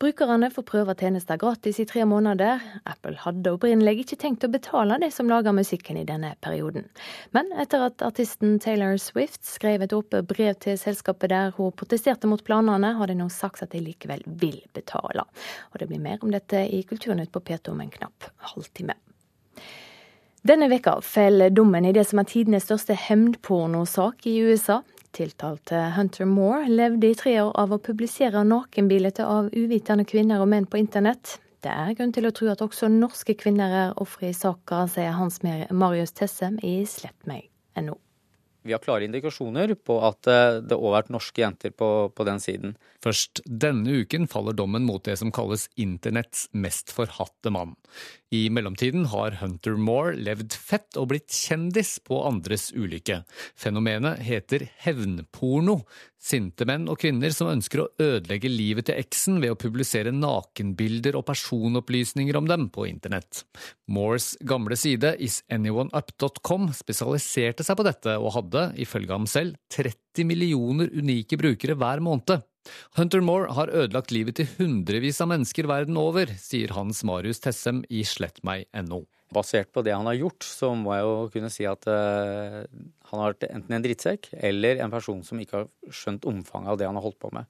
Speaker 31: Brukerne får prøve tjenesten gratis i tre måneder. Apple hadde opprinnelig ikke tenkt å betale de som lager musikken i denne perioden. Men etter at artisten Taylor Swift skrev et åpent brev til selskapet der hun protesterte mot planene, har de nå sagt at de likevel vil betale. Og det blir mer om dette i Kulturnytt på P2 om en knapp halvtime. Denne veka faller dommen i det som er tidenes største hevnpornosak i USA. Tiltalte Hunter Moore levde i tre år av å publisere nakenbilder av uvitende kvinner og menn på internett. Det er grunn til å tro at også norske kvinner er ofre i saka, sier Hans Marius Tessem i slettmeg.no.
Speaker 24: Vi har klare indikasjoner på at eh, det òg har vært norske jenter på, på, den siden.
Speaker 5: Først denne uken faller dommen mot det som kalles internetts mest forhatte mann. I mellomtiden har Hunter Moore levd fett og blitt kjendis på andres ulykke. Fenomenet heter hevnporno. Sinte menn og kvinner som ønsker å ødelegge livet til eksen ved å publisere nakenbilder og personopplysninger om dem på internett. Moores gamle side isanyoneUp.com spesialiserte seg på dette og hadde, ifølge ham selv, 30 millioner unike brukere hver måned. Hunter Moore har ødelagt livet til hundrevis av mennesker verden over, sier Hans Marius Tessem i slettmeg.no.
Speaker 24: Basert på det han har gjort, så må jeg jo kunne si at uh, han har vært enten en drittsekk eller en person som ikke har skjønt omfanget av det han har holdt på med,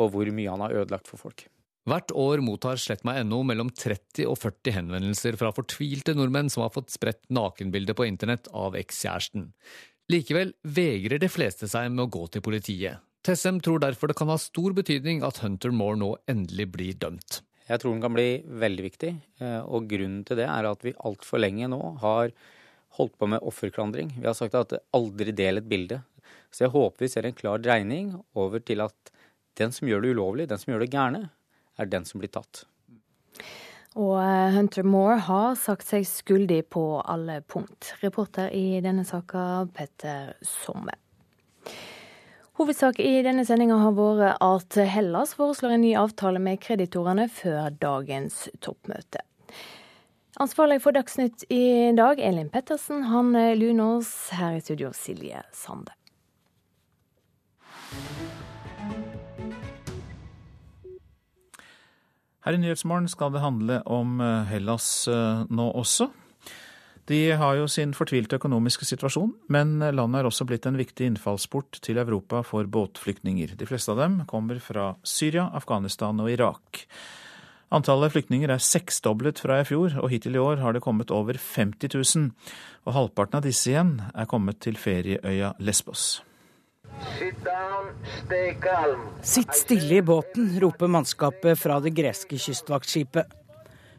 Speaker 24: og hvor mye han har ødelagt for folk.
Speaker 5: Hvert år mottar slettmeg.no mellom 30 og 40 henvendelser fra fortvilte nordmenn som har fått spredt nakenbilder på internett av ekskjæresten. Likevel vegrer de fleste seg med å gå til politiet. Tessem tror derfor det kan ha stor betydning at Hunter Moore nå endelig blir dømt.
Speaker 24: Jeg tror den kan bli veldig viktig, eh, og grunnen til det er at vi altfor lenge nå har holdt på med offerklandring. Vi har sagt at aldri del et bilde. Så jeg håper vi ser en klar dreining over til at den som gjør det ulovlig, den som gjør det gærne, er den som blir tatt.
Speaker 31: Og eh, Hunter Moore har sagt seg skyldig på alle punkt. Reporter i denne saka, Petter Somme. Hovedsak i denne sendinga har vært at Hellas foreslår en ny avtale med kreditorene før dagens toppmøte. Ansvarlig for Dagsnytt i dag, Elin Pettersen. Han Lunås. Her i studio, Silje Sande.
Speaker 2: Her i Nyhetsmorgen skal det handle om eh, Hellas eh, nå også. De har jo sin fortvilte økonomiske situasjon, men landet er også blitt en viktig innfallsport til Europa for båtflyktninger. De fleste av dem kommer fra Syria, Afghanistan og Irak. Antallet flyktninger er seksdoblet fra i fjor, og hittil i år har det kommet over 50 000. Og halvparten av disse igjen er kommet til ferieøya Lesbos.
Speaker 56: Sitt stille i båten, roper mannskapet fra det greske kystvaktskipet.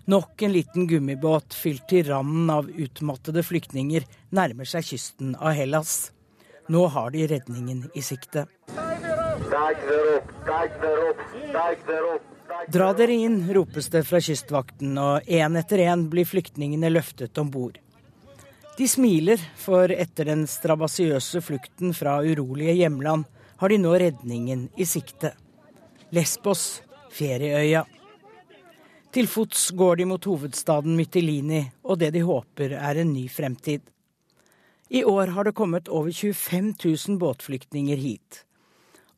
Speaker 56: Nok en liten gummibåt fylt til randen av utmattede flyktninger nærmer seg kysten av Hellas. Nå har de redningen i sikte. Dra dere inn, ropes det fra kystvakten, og én etter én blir flyktningene løftet om bord. De smiler, for etter den strabasiøse flukten fra urolige hjemland har de nå redningen i sikte. Lesbos, ferieøya. Til fots går de mot hovedstaden Mytilini og det de håper er en ny fremtid. I år har det kommet over 25 000 båtflyktninger hit.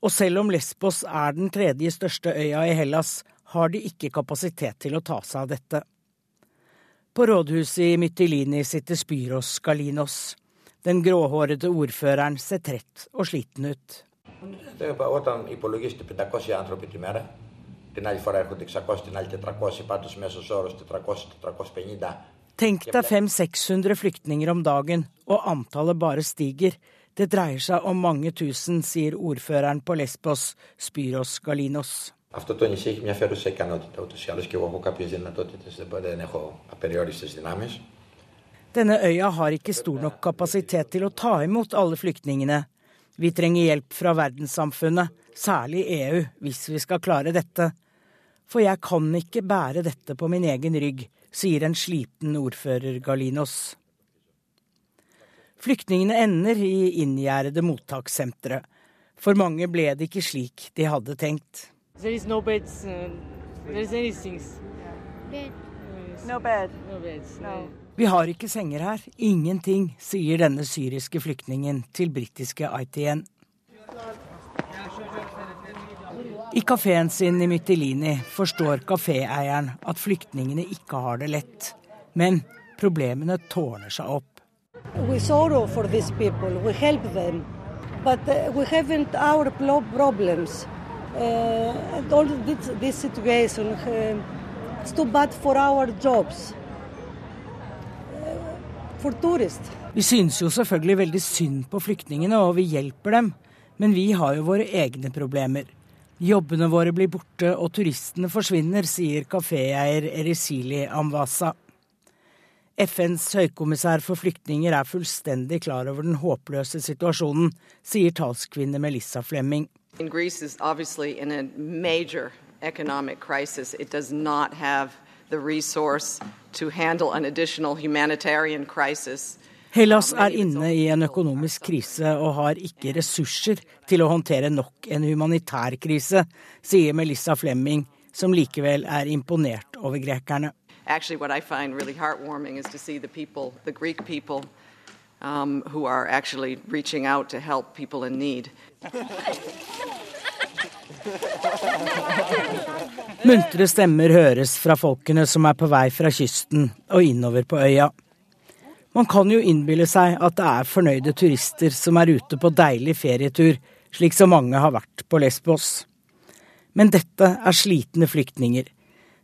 Speaker 56: Og selv om Lesbos er den tredje største øya i Hellas, har de ikke kapasitet til å ta seg av dette. På rådhuset i Mytilini sitter Spyros Galinos. Den gråhårete ordføreren ser trett og sliten ut. Tenk deg 500-600 flyktninger om dagen, og antallet bare stiger. Det dreier seg om mange tusen, sier ordføreren på Lesbos, Spyros Galinos. Αυτό το νησί έχει μια φέρουσα ικανότητα. Ούτω ή άλλω και εγώ έχω κάποιε δυνατότητε, δεν έχω απεριόριστε δυνάμει. Denne øya har ikke stor nok kapasitet til å ta imot alle flyktningene. Vi trenger hjelp fra verdenssamfunnet, særlig EU, hvis vi skal klare dette. for jeg kan ikke bære dette på min egen rygg, sier en sliten ordfører Galinos. Flyktningene ender i inngjerdede mottakssentre. For mange ble det ikke slik de hadde tenkt. There is no beds. Uh, there is anything. Bed. No bed. No. Vi har ikke senger her. Ingenting, sier denne syriske flyktningen til britiske ITN. I kafeen sin i Mytilini forstår kaféeieren at flyktningene ikke har det lett. Men problemene tårner seg opp. We sorrow for these people. We help them. But uh, we haven't our problems. Uh, all this, this situation uh, it's too bad for our jobs. Uh, for tourists. Vi synes jo selvfølgelig veldig synd på flyktningene, og vi hjelper dem. Men vi har jo våre egne problemer. Jobbene våre blir borte, og turistene forsvinner, sier kaféeier Erisili Amwasa. FNs høykommissær for flyktninger er fullstendig klar over den håpløse situasjonen, sier talskvinne Melissa Flemming. Crisis. Hellas er inne i en økonomisk krise og har ikke ressurser til å håndtere nok en humanitær krise, sier Melissa Flemming, som likevel er imponert over grekerne. Actually, what I find really heartwarming is to see the people, the people, um, who are actually reaching out to help people in need. Muntre stemmer høres fra folkene som er på vei fra kysten og innover på øya. Man kan jo innbille seg at det er fornøyde turister som er ute på deilig ferietur, slik som mange har vært på Lesbos. Men dette er slitne flyktninger.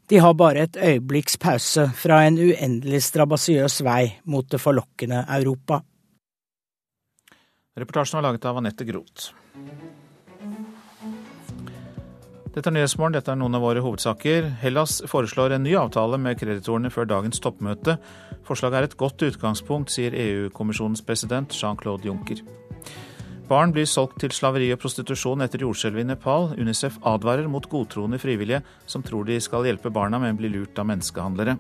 Speaker 56: De har bare et øyeblikks pause fra en uendelig strabasiøs vei mot det forlokkende Europa.
Speaker 2: Reportasjen var laget av Anette Groth. Dette er Nyhetsmorgen, dette er noen av våre hovedsaker. Hellas foreslår en ny avtale med kreditorene før dagens toppmøte. Forslaget er et godt utgangspunkt, sier EU-kommisjonens president Jean-Claude Juncker. Barn blir solgt til slaveri og prostitusjon etter jordskjelvet i Nepal. Unicef advarer mot godtroende frivillige som tror de skal hjelpe barna, men blir lurt av menneskehandlere.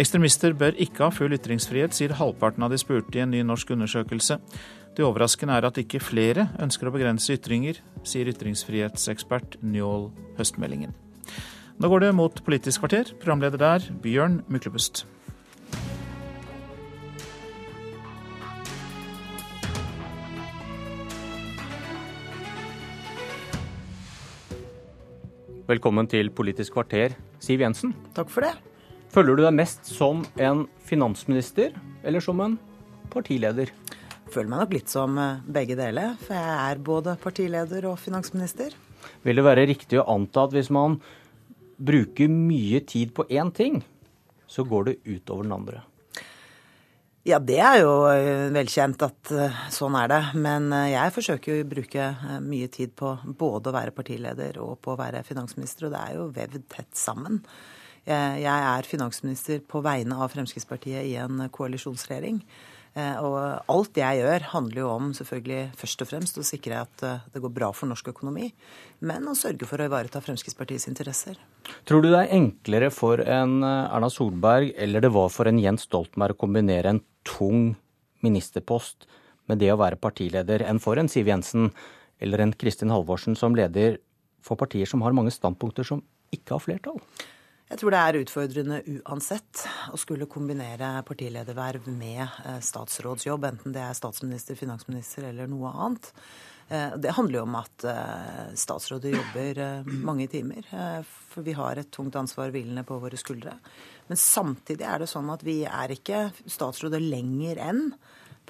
Speaker 2: Ekstremister bør ikke ha full ytringsfrihet, sier halvparten av de spurte i en ny norsk undersøkelse. Det overraskende er at ikke flere ønsker å begrense ytringer, sier ytringsfrihetsekspert Njål Høstmeldingen. Nå går det mot Politisk kvarter. Programleder der, Bjørn Myklebust.
Speaker 57: Velkommen til Politisk kvarter, Siv Jensen.
Speaker 30: Takk for det.
Speaker 57: Føler du deg mest som en finansminister eller som en partileder?
Speaker 30: Føler meg nok litt som eh, begge deler, for jeg er både partileder og finansminister.
Speaker 57: Vil det være riktig å anta at hvis man bruker mye tid på én ting, så går det utover den andre?
Speaker 30: Ja, det er jo eh, velkjent at eh, sånn er det. Men jeg forsøker jo å bruke mye tid på både å være partileder og på å være finansminister, og det er jo vevd tett sammen. Jeg er finansminister på vegne av Fremskrittspartiet i en koalisjonsregjering. Og alt jeg gjør, handler jo om selvfølgelig først og fremst å sikre at det går bra for norsk økonomi, men å sørge for å ivareta Fremskrittspartiets interesser.
Speaker 57: Tror du det er enklere for en Erna Solberg eller det var for en Jens Stoltenberg å kombinere en tung ministerpost med det å være partileder enn for en Siv Jensen eller en Kristin Halvorsen som leder for partier som har mange standpunkter som ikke har flertall?
Speaker 30: Jeg tror det er utfordrende uansett å skulle kombinere partilederverv med eh, statsrådsjobb, enten det er statsminister, finansminister eller noe annet. Eh, det handler jo om at eh, statsråder jobber mange timer, for vi har et tungt ansvar hvilende på våre skuldre. Men samtidig er det sånn at vi er ikke statsråder lenger enn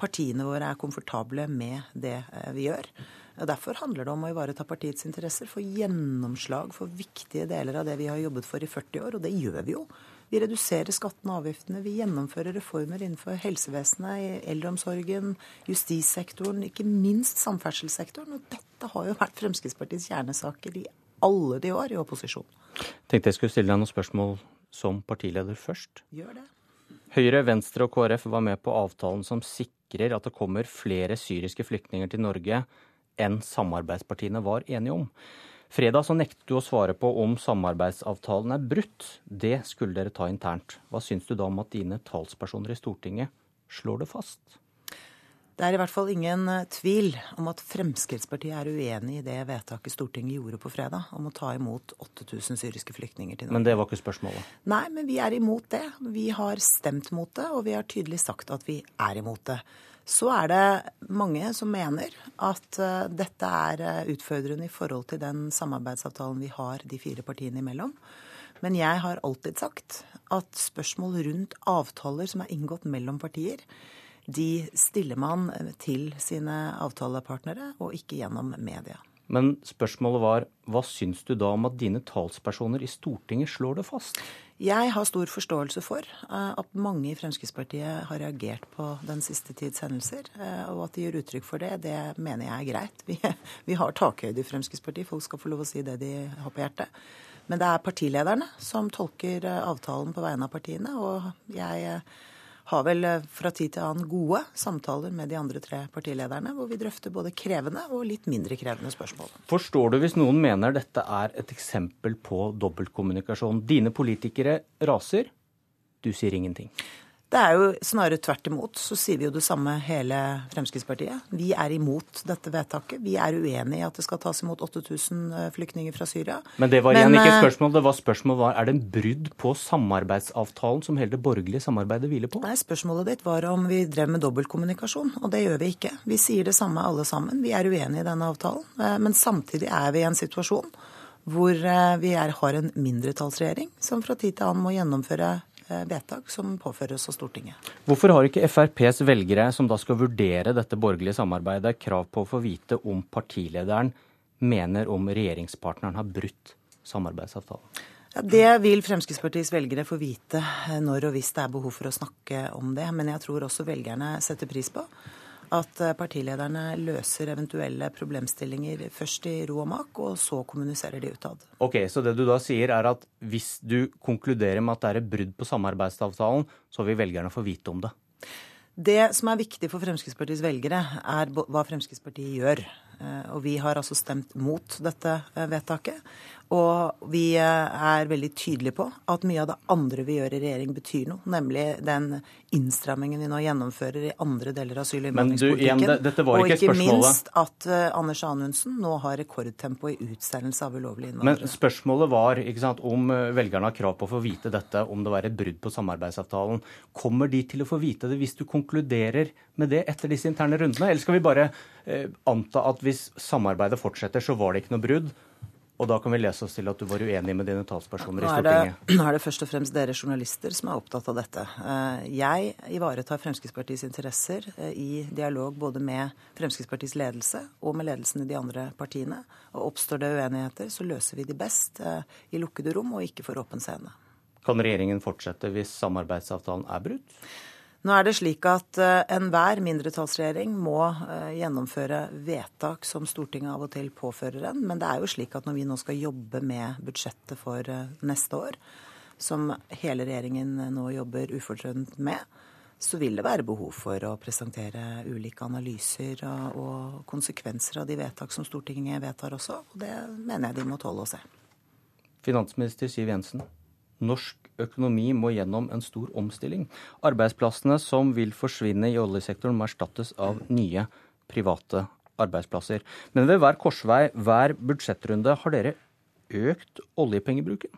Speaker 30: partiene våre er komfortable med det vi gjør. Derfor handler det om å ivareta partiets interesser, få gjennomslag for viktige deler av det vi har jobbet for i 40 år, og det gjør vi jo. Vi reduserer skattene og avgiftene, vi gjennomfører reformer innenfor helsevesenet, eldreomsorgen, justissektoren, ikke minst samferdselssektoren. Og dette har jo vært Fremskrittspartiets kjernesaker i alle de år i opposisjon.
Speaker 57: Tenkte jeg skulle stille deg noen spørsmål som partileder først.
Speaker 30: Gjør det.
Speaker 57: Høyre, Venstre og KrF var med på avtalen som sikrer at det kommer flere syriske flyktninger til Norge enn samarbeidspartiene var enige om. Fredag så nektet du å svare på om samarbeidsavtalen er brutt. Det skulle dere ta internt. Hva syns du da om at dine talspersoner i Stortinget slår det fast?
Speaker 30: Det er i hvert fall ingen eh, tvil om at Fremskrittspartiet er uenig i det vedtaket Stortinget gjorde på fredag om å ta imot 8000 syriske flyktninger til Norge.
Speaker 57: Men det var ikke spørsmålet?
Speaker 30: Nei, men vi er imot det. Vi har stemt mot det, og vi har tydelig sagt at vi er imot det. Så er det mange som mener at uh, dette er uh, utfordrende i forhold til den samarbeidsavtalen vi har de fire partiene imellom. Men jeg har alltid sagt at spørsmål rundt avtaler som er inngått mellom partier, de stiller man til sine avtalepartnere, og ikke gjennom media.
Speaker 57: Men spørsmålet var hva syns du da om at dine talspersoner i Stortinget slår det fast?
Speaker 30: Jeg har stor forståelse for eh, at mange i Fremskrittspartiet har reagert på den siste tids hendelser. Eh, og at de gir uttrykk for det, det mener jeg er greit. Vi, vi har takhøyde i Fremskrittspartiet. Folk skal få lov å si det de har på hjertet. Men det er partilederne som tolker eh, avtalen på vegne av partiene. Og jeg har vel eh, fra tid til annen gode samtaler med de andre tre partilederne, hvor vi drøfter både krevende og litt mindre krevende spørsmål.
Speaker 57: Forstår du hvis noen mener dette er et eksempel på dobbeltkommunikasjon? Dine politikere raser, du sier ingenting.
Speaker 30: Det er jo snarere tvert imot. Så sier vi jo det samme hele Fremskrittspartiet. Vi er imot dette vedtaket. Vi er uenig i at det skal tas imot 8000 eh, flyktninger fra Syria.
Speaker 57: Men det var igjen Men, ikke eh, spørsmål. Det var spørsmål var, Er det en brudd på samarbeidsavtalen som hele det borgerlige samarbeidet hviler på?
Speaker 30: Nei, spørsmålet ditt var om vi drev med dobbeltkommunikasjon. Og det gjør vi ikke. Vi sier det samme alle sammen. Vi er uenige i denne avtalen. Eh, men samtidig er vi i en situasjon hvor vi er, har en mindretallsregjering som fra tid til annen må gjennomføre vedtak som påføres av Stortinget.
Speaker 57: Hvorfor har ikke FrPs velgere, som da skal vurdere dette borgerlige samarbeidet, krav på å få vite om partilederen mener om regjeringspartneren har brutt samarbeidsavtalen?
Speaker 30: Ja, det vil Fremskrittspartiets velgere få vite eh, når og hvis det er behov for å snakke om det. Men jeg tror også velgerne setter pris på at eh, partilederne løser eventuelle problemstillinger først i ro og mak, og så kommuniserer de utad.
Speaker 57: Ok, Så det du da sier er at hvis du konkluderer med at det er et brudd på samarbeidsavtalen, så vil velgerne få vite om det?
Speaker 30: Det som er viktig for Fremskrittspartiets velgere, er hva Fremskrittspartiet gjør. Eh, og vi har altså stemt mot dette eh, vedtaket. Og vi eh, er veldig tydelige på at mye av det andre vi gjør i regjering, betyr noe. Nemlig den innstrammingen vi nå gjennomfører i andre deler av asyl- og innvandringspolitikken. Og ikke minst at Anders Anundsen nå har rekordtempo i utsendelse av ulovlige innvandrere.
Speaker 57: Men spørsmålet var sant, om velgerne har krav på å få vite dette, om det var et brudd på samarbeidsavtalen. Kommer de til å få vite det hvis du konkluderer med det etter disse interne rundene? Eller skal vi bare eh, anta at hvis samarbeidet fortsetter, så var det ikke noe brudd? Og da kan vi lese oss til at du var uenig med dine talspersoner i Stortinget.
Speaker 30: Det, nå er det først og fremst dere journalister som er opptatt av dette. Eh, jeg ivaretar Fremskrittspartiets interesser eh, i dialog både med Fremskrittspartiets ledelse og med ledelsen i de andre partiene. Og oppstår det uenigheter, så løser vi de best eh, i lukkede rom og ikke for åpen scene.
Speaker 57: Kan regjeringen fortsette hvis samarbeidsavtalen er brutt?
Speaker 30: Nå er det slik at uh, enhver mindretallsregjering må uh, gjennomføre vedtak som Stortinget av og til påfører en. Men det er jo slik at når vi nå skal jobbe med budsjettet for uh, neste år, som hele regjeringen nå jobber ufortrødent med, så vil det være behov for å presentere ulike analyser og konsekvenser av de vedtak som Stortinget vedtar også. Og det mener jeg de må tåle å se.
Speaker 57: Finansminister Siv Jensen, norsk økonomi må gjennom en stor omstilling. Arbeidsplassene som vil forsvinne i oljesektoren, må erstattes av nye private arbeidsplasser. Men ved hver korsvei, hver budsjettrunde, har dere økt oljepengebruken.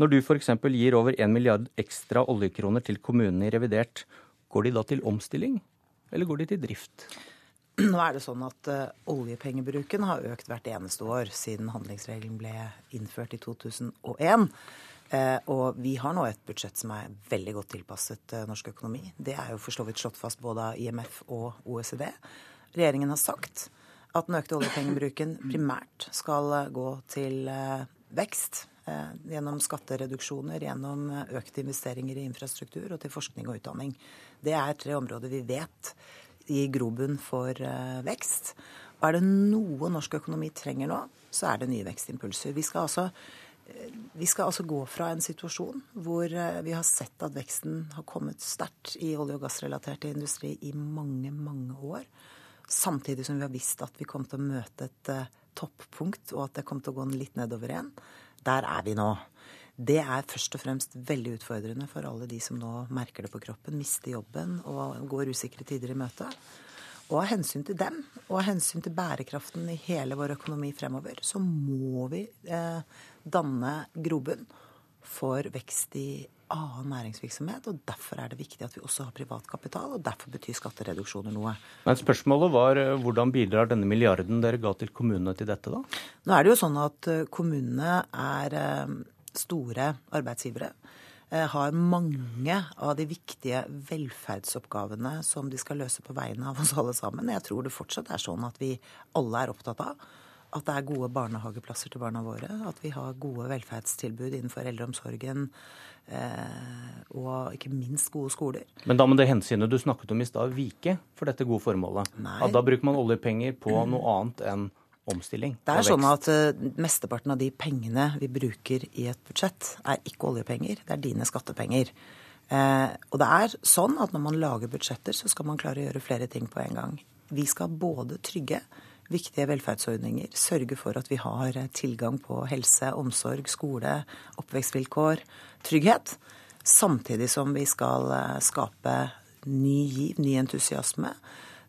Speaker 57: Når du f.eks. gir over 1 milliard ekstra oljekroner til kommunene i revidert, går de da til omstilling, eller går de til drift?
Speaker 30: Nå er det sånn at uh, Oljepengebruken har økt hvert eneste år siden handlingsregelen ble innført i 2001. Eh, og vi har nå et budsjett som er veldig godt tilpasset eh, norsk økonomi. Det er jo for så vidt slått fast både av IMF og OECD. Regjeringen har sagt at den økte oljepengebruken primært skal eh, gå til vekst. Gjennom skattereduksjoner, gjennom økte investeringer i infrastruktur og til forskning og utdanning. Det er tre områder vi vet gir grobunn for vekst. Og er det noe norsk økonomi trenger nå, så er det nye vekstimpulser. Vi skal altså vi skal altså gå fra en situasjon hvor eh, vi har sett at veksten har kommet sterkt i olje- og gassrelatert industri i mange, mange år. Samtidig som vi har visst at vi kom til å møte et uh, toppunkt, og at det kom til å gå litt nedover igjen. Der er vi nå. Det er først og fremst veldig utfordrende for alle de som nå merker det på kroppen, mister jobben og går usikre tider i møte. Og av hensyn til dem, og av hensyn til bærekraften i hele vår økonomi fremover, så må vi eh, danne grobunn for vekst i annen næringsvirksomhet. og Derfor er det viktig at vi også har privat kapital, og derfor betyr skattereduksjoner noe.
Speaker 57: Men Spørsmålet var eh, hvordan bidrar denne milliarden dere ga til kommunene til dette, da?
Speaker 30: Nå er det jo sånn at eh, kommunene er eh, store arbeidsgivere. Har mange av de viktige velferdsoppgavene som de skal løse på vegne av oss alle sammen. Jeg tror det fortsatt er sånn at vi alle er opptatt av at det er gode barnehageplasser til barna våre. At vi har gode velferdstilbud innenfor eldreomsorgen. Eh, og ikke minst gode skoler.
Speaker 57: Men da må det hensynet du snakket om i stad, vike for dette gode formålet? Nei. At da bruker man oljepenger på mm. noe annet enn omstilling?
Speaker 30: Det er sånn at uh, mesteparten av de pengene vi bruker i et budsjett, er ikke oljepenger, det er dine skattepenger. Eh, og det er sånn at når man lager budsjetter, så skal man klare å gjøre flere ting på en gang. Vi skal både trygge viktige velferdsordninger. Sørge for at vi har tilgang på helse, omsorg, skole, oppvekstvilkår, trygghet. Samtidig som vi skal eh, skape ny giv, ny entusiasme.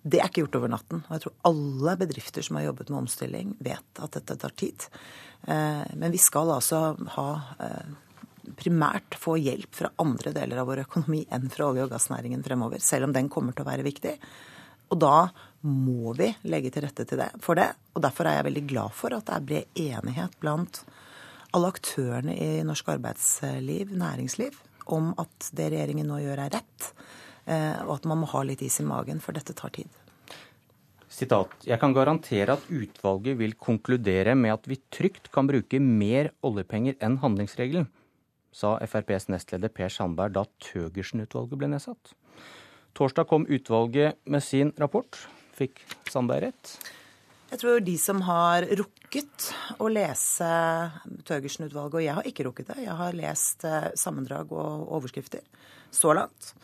Speaker 30: Det er ikke gjort over natten. Og jeg tror alle bedrifter som har jobbet med omstilling, vet at dette tar tid. Eh, men vi skal altså ha eh, primært få hjelp fra andre deler av vår økonomi enn fra olje- og gassnæringen fremover, selv om den kommer til å være viktig. Og da må vi legge til rette til det, for det. Og derfor er jeg veldig glad for at det er bred enighet blant alle aktørene i norsk arbeidsliv, næringsliv, om at det regjeringen nå gjør, er rett. Eh, og at man må ha litt is i magen, for dette tar tid.
Speaker 57: Sitat. Jeg kan garantere at utvalget vil konkludere med at vi trygt kan bruke mer oljepenger enn handlingsregelen, sa FrPs nestleder Per Sandberg da Thøgersen-utvalget ble nedsatt. Torsdag kom utvalget med sin rapport. Fikk Sandberg rett?
Speaker 30: Jeg tror de som har rukket å lese Thøgersen-utvalget, og jeg har ikke rukket det, jeg har lest eh, sammendrag og overskrifter så langt,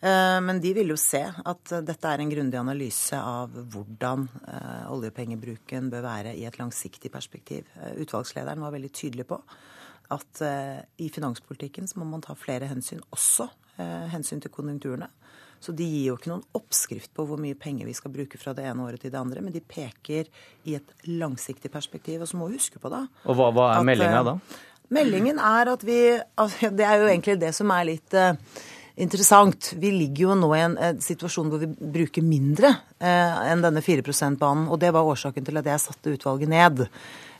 Speaker 30: Eh, men de vil jo se at dette er en grundig analyse av hvordan eh, oljepengebruken bør være i et langsiktig perspektiv. Utvalgslederen var veldig tydelig på at i finanspolitikken så må man ta flere hensyn, også hensyn til konjunkturene. Så de gir jo ikke noen oppskrift på hvor mye penger vi skal bruke fra det ene året til det andre, men de peker i et langsiktig perspektiv. Og så må vi huske på da
Speaker 57: Og hva, hva er meldinga da?
Speaker 30: Meldingen er at vi altså, Det er jo egentlig det som er litt uh, interessant. Vi ligger jo nå i en, en situasjon hvor vi bruker mindre uh, enn denne 4 %-banen. Og det var årsaken til at jeg satte utvalget ned.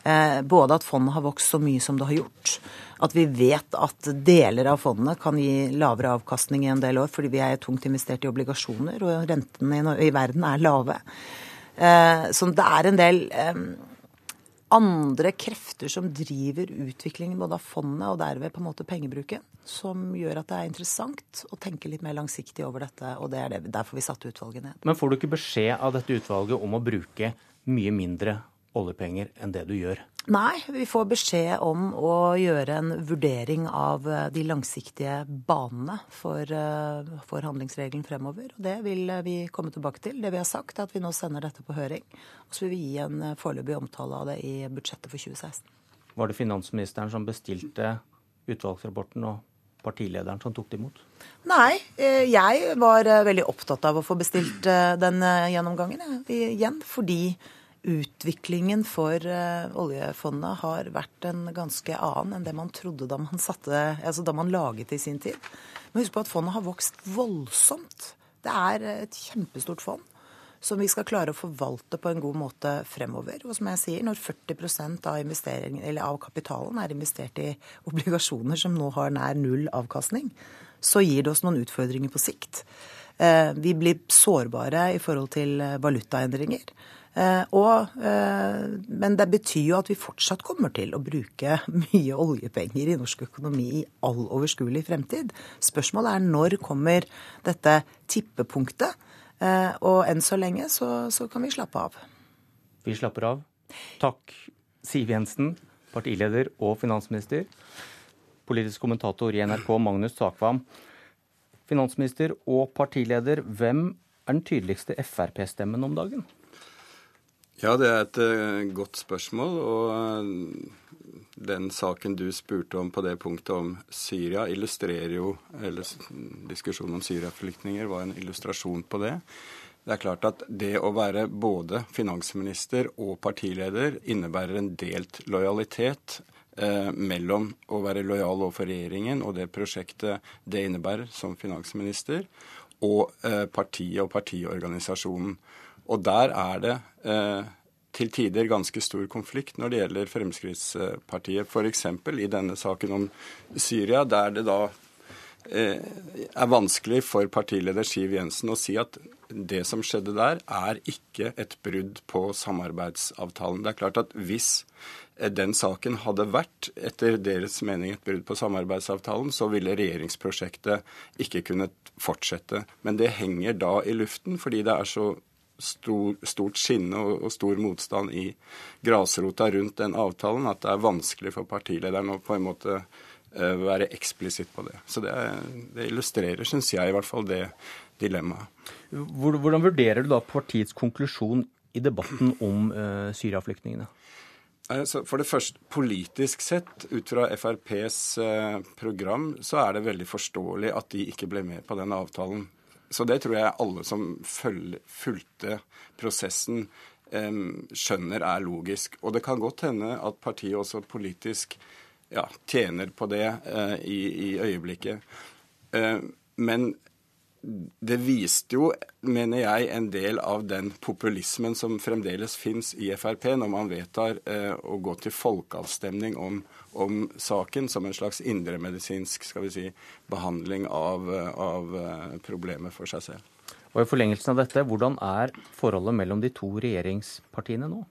Speaker 30: Uh, både at fondet har vokst så mye som det har gjort. At vi vet at deler av fondet kan gi lavere avkastning i en del år fordi vi er tungt investert i obligasjoner, og rentene i, verden er lave. Så det er en del andre krefter som driver utviklingen både av fondet og derved på en måte pengebruken, som gjør at det er interessant å tenke litt mer langsiktig over dette. Og det er det, derfor vi satte utvalget ned.
Speaker 57: Men får du ikke beskjed av dette utvalget om å bruke mye mindre oljepenger enn det du gjør?
Speaker 30: Nei, vi får beskjed om å gjøre en vurdering av eh, de langsiktige banene for, eh, for handlingsregelen fremover. Og det vil eh, vi komme tilbake til. Det vi har sagt, er at vi nå sender dette på høring. Og så vil vi gi en foreløpig omtale av det i budsjettet for 2016.
Speaker 57: Var det finansministeren som bestilte utvalgsrapporten og partilederen som tok det imot?
Speaker 30: Nei, jeg var veldig opptatt av å få bestilt den gjennomgangen igjen. Fordi utviklingen for uh, oljefondet har vært en ganske annen enn det man trodde da man, satte, altså da man laget det i sin tid. Men husk på at fondet har vokst voldsomt. Det er et kjempestort fond som vi skal klare å forvalte på en god måte fremover. Og som jeg sier, når 40% av, av kapitalen er investert i obligasjoner som nå har nær null avkastning, så gir det oss noen utfordringer på sikt. Eh, vi blir sårbare i forhold til valutaendringer. Eh, og, eh, men det betyr jo at vi fortsatt kommer til å bruke mye oljepenger i norsk økonomi i all overskuelig fremtid. Spørsmålet er når kommer dette tippepunktet? Eh, og enn så lenge så, så kan vi slappe av.
Speaker 57: Vi slapper av. Takk, Siv Jensen, partileder og finansminister. Politisk kommentator i NRK, Magnus Takvam. Finansminister og partileder, hvem er den tydeligste Frp-stemmen om dagen?
Speaker 58: Ja, det er et uh, godt spørsmål. Og uh, den saken du spurte om på det punktet om Syria, illustrerer jo Eller diskusjonen om Syria-flyktninger var en illustrasjon på det. Det er klart at det å være både finansminister og partileder innebærer en delt lojalitet eh, mellom å være lojal overfor regjeringen og det prosjektet det innebærer som finansminister, og eh, partiet og partiorganisasjonen. Og der er det eh, til tider ganske stor konflikt når det gjelder Fremskrittspartiet. F.eks. i denne saken om Syria, der det da eh, er vanskelig for partileder Siv Jensen å si at det som skjedde der, er ikke et brudd på samarbeidsavtalen. Det er klart at hvis eh, den saken hadde vært, etter deres mening, et brudd på samarbeidsavtalen, så ville regjeringsprosjektet ikke kunnet fortsette. Men det henger da i luften, fordi det er så stor, stort skinne og, og, stor motstand i grasrota rundt den avtalen at det er vanskelig for partilederen å på en måte uh, være eksplisitt på det. Så det, det illustrerer, syns jeg, i hvert fall det dilemmaet.
Speaker 57: Hvordan vurderer du da partiets konklusjon i debatten om uh, Syria-flyktningene?
Speaker 58: For det første, politisk sett, ut fra FrPs eh, program, så er det veldig forståelig at de ikke ble med på den avtalen. Så det tror jeg alle som fulgte prosessen, skjønner er logisk. Og det kan godt hende at partiet også politisk ja, tjener på det eh, i, i, øyeblikket. Eh, men det viste jo, mener jeg, en del av den populismen som fremdeles fins i Frp, når man vedtar eh, å gå til folkeavstemning om, om, saken som en slags indremedisinsk si, behandling av, av eh, problemet for seg selv.
Speaker 57: Og i forlengelsen av dette, Hvordan er forholdet mellom de to regjeringspartiene nå?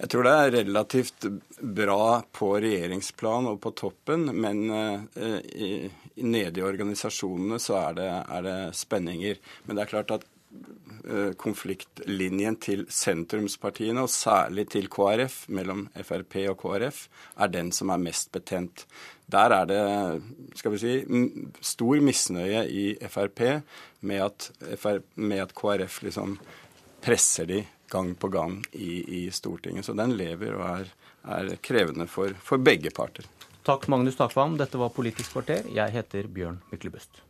Speaker 58: Jeg tror det er relativt bra på regjeringsplan og på toppen, men i, nede i organisasjonene så er det, er det, spenninger. Men det er klart at eh, konfliktlinjen til sentrumspartiene, og særlig til KrF, mellom Frp og KrF, er den som er mest betent. Der er det skal vi si, stor misnøye i Frp med at, med at KrF liksom presser de gang på gang i, i Stortinget. Så den lever og er, er krevende for, for begge parter.
Speaker 57: Takk, Magnus Takvam. Dette var Politisk kvarter. Jeg heter Bjørn Myklebust.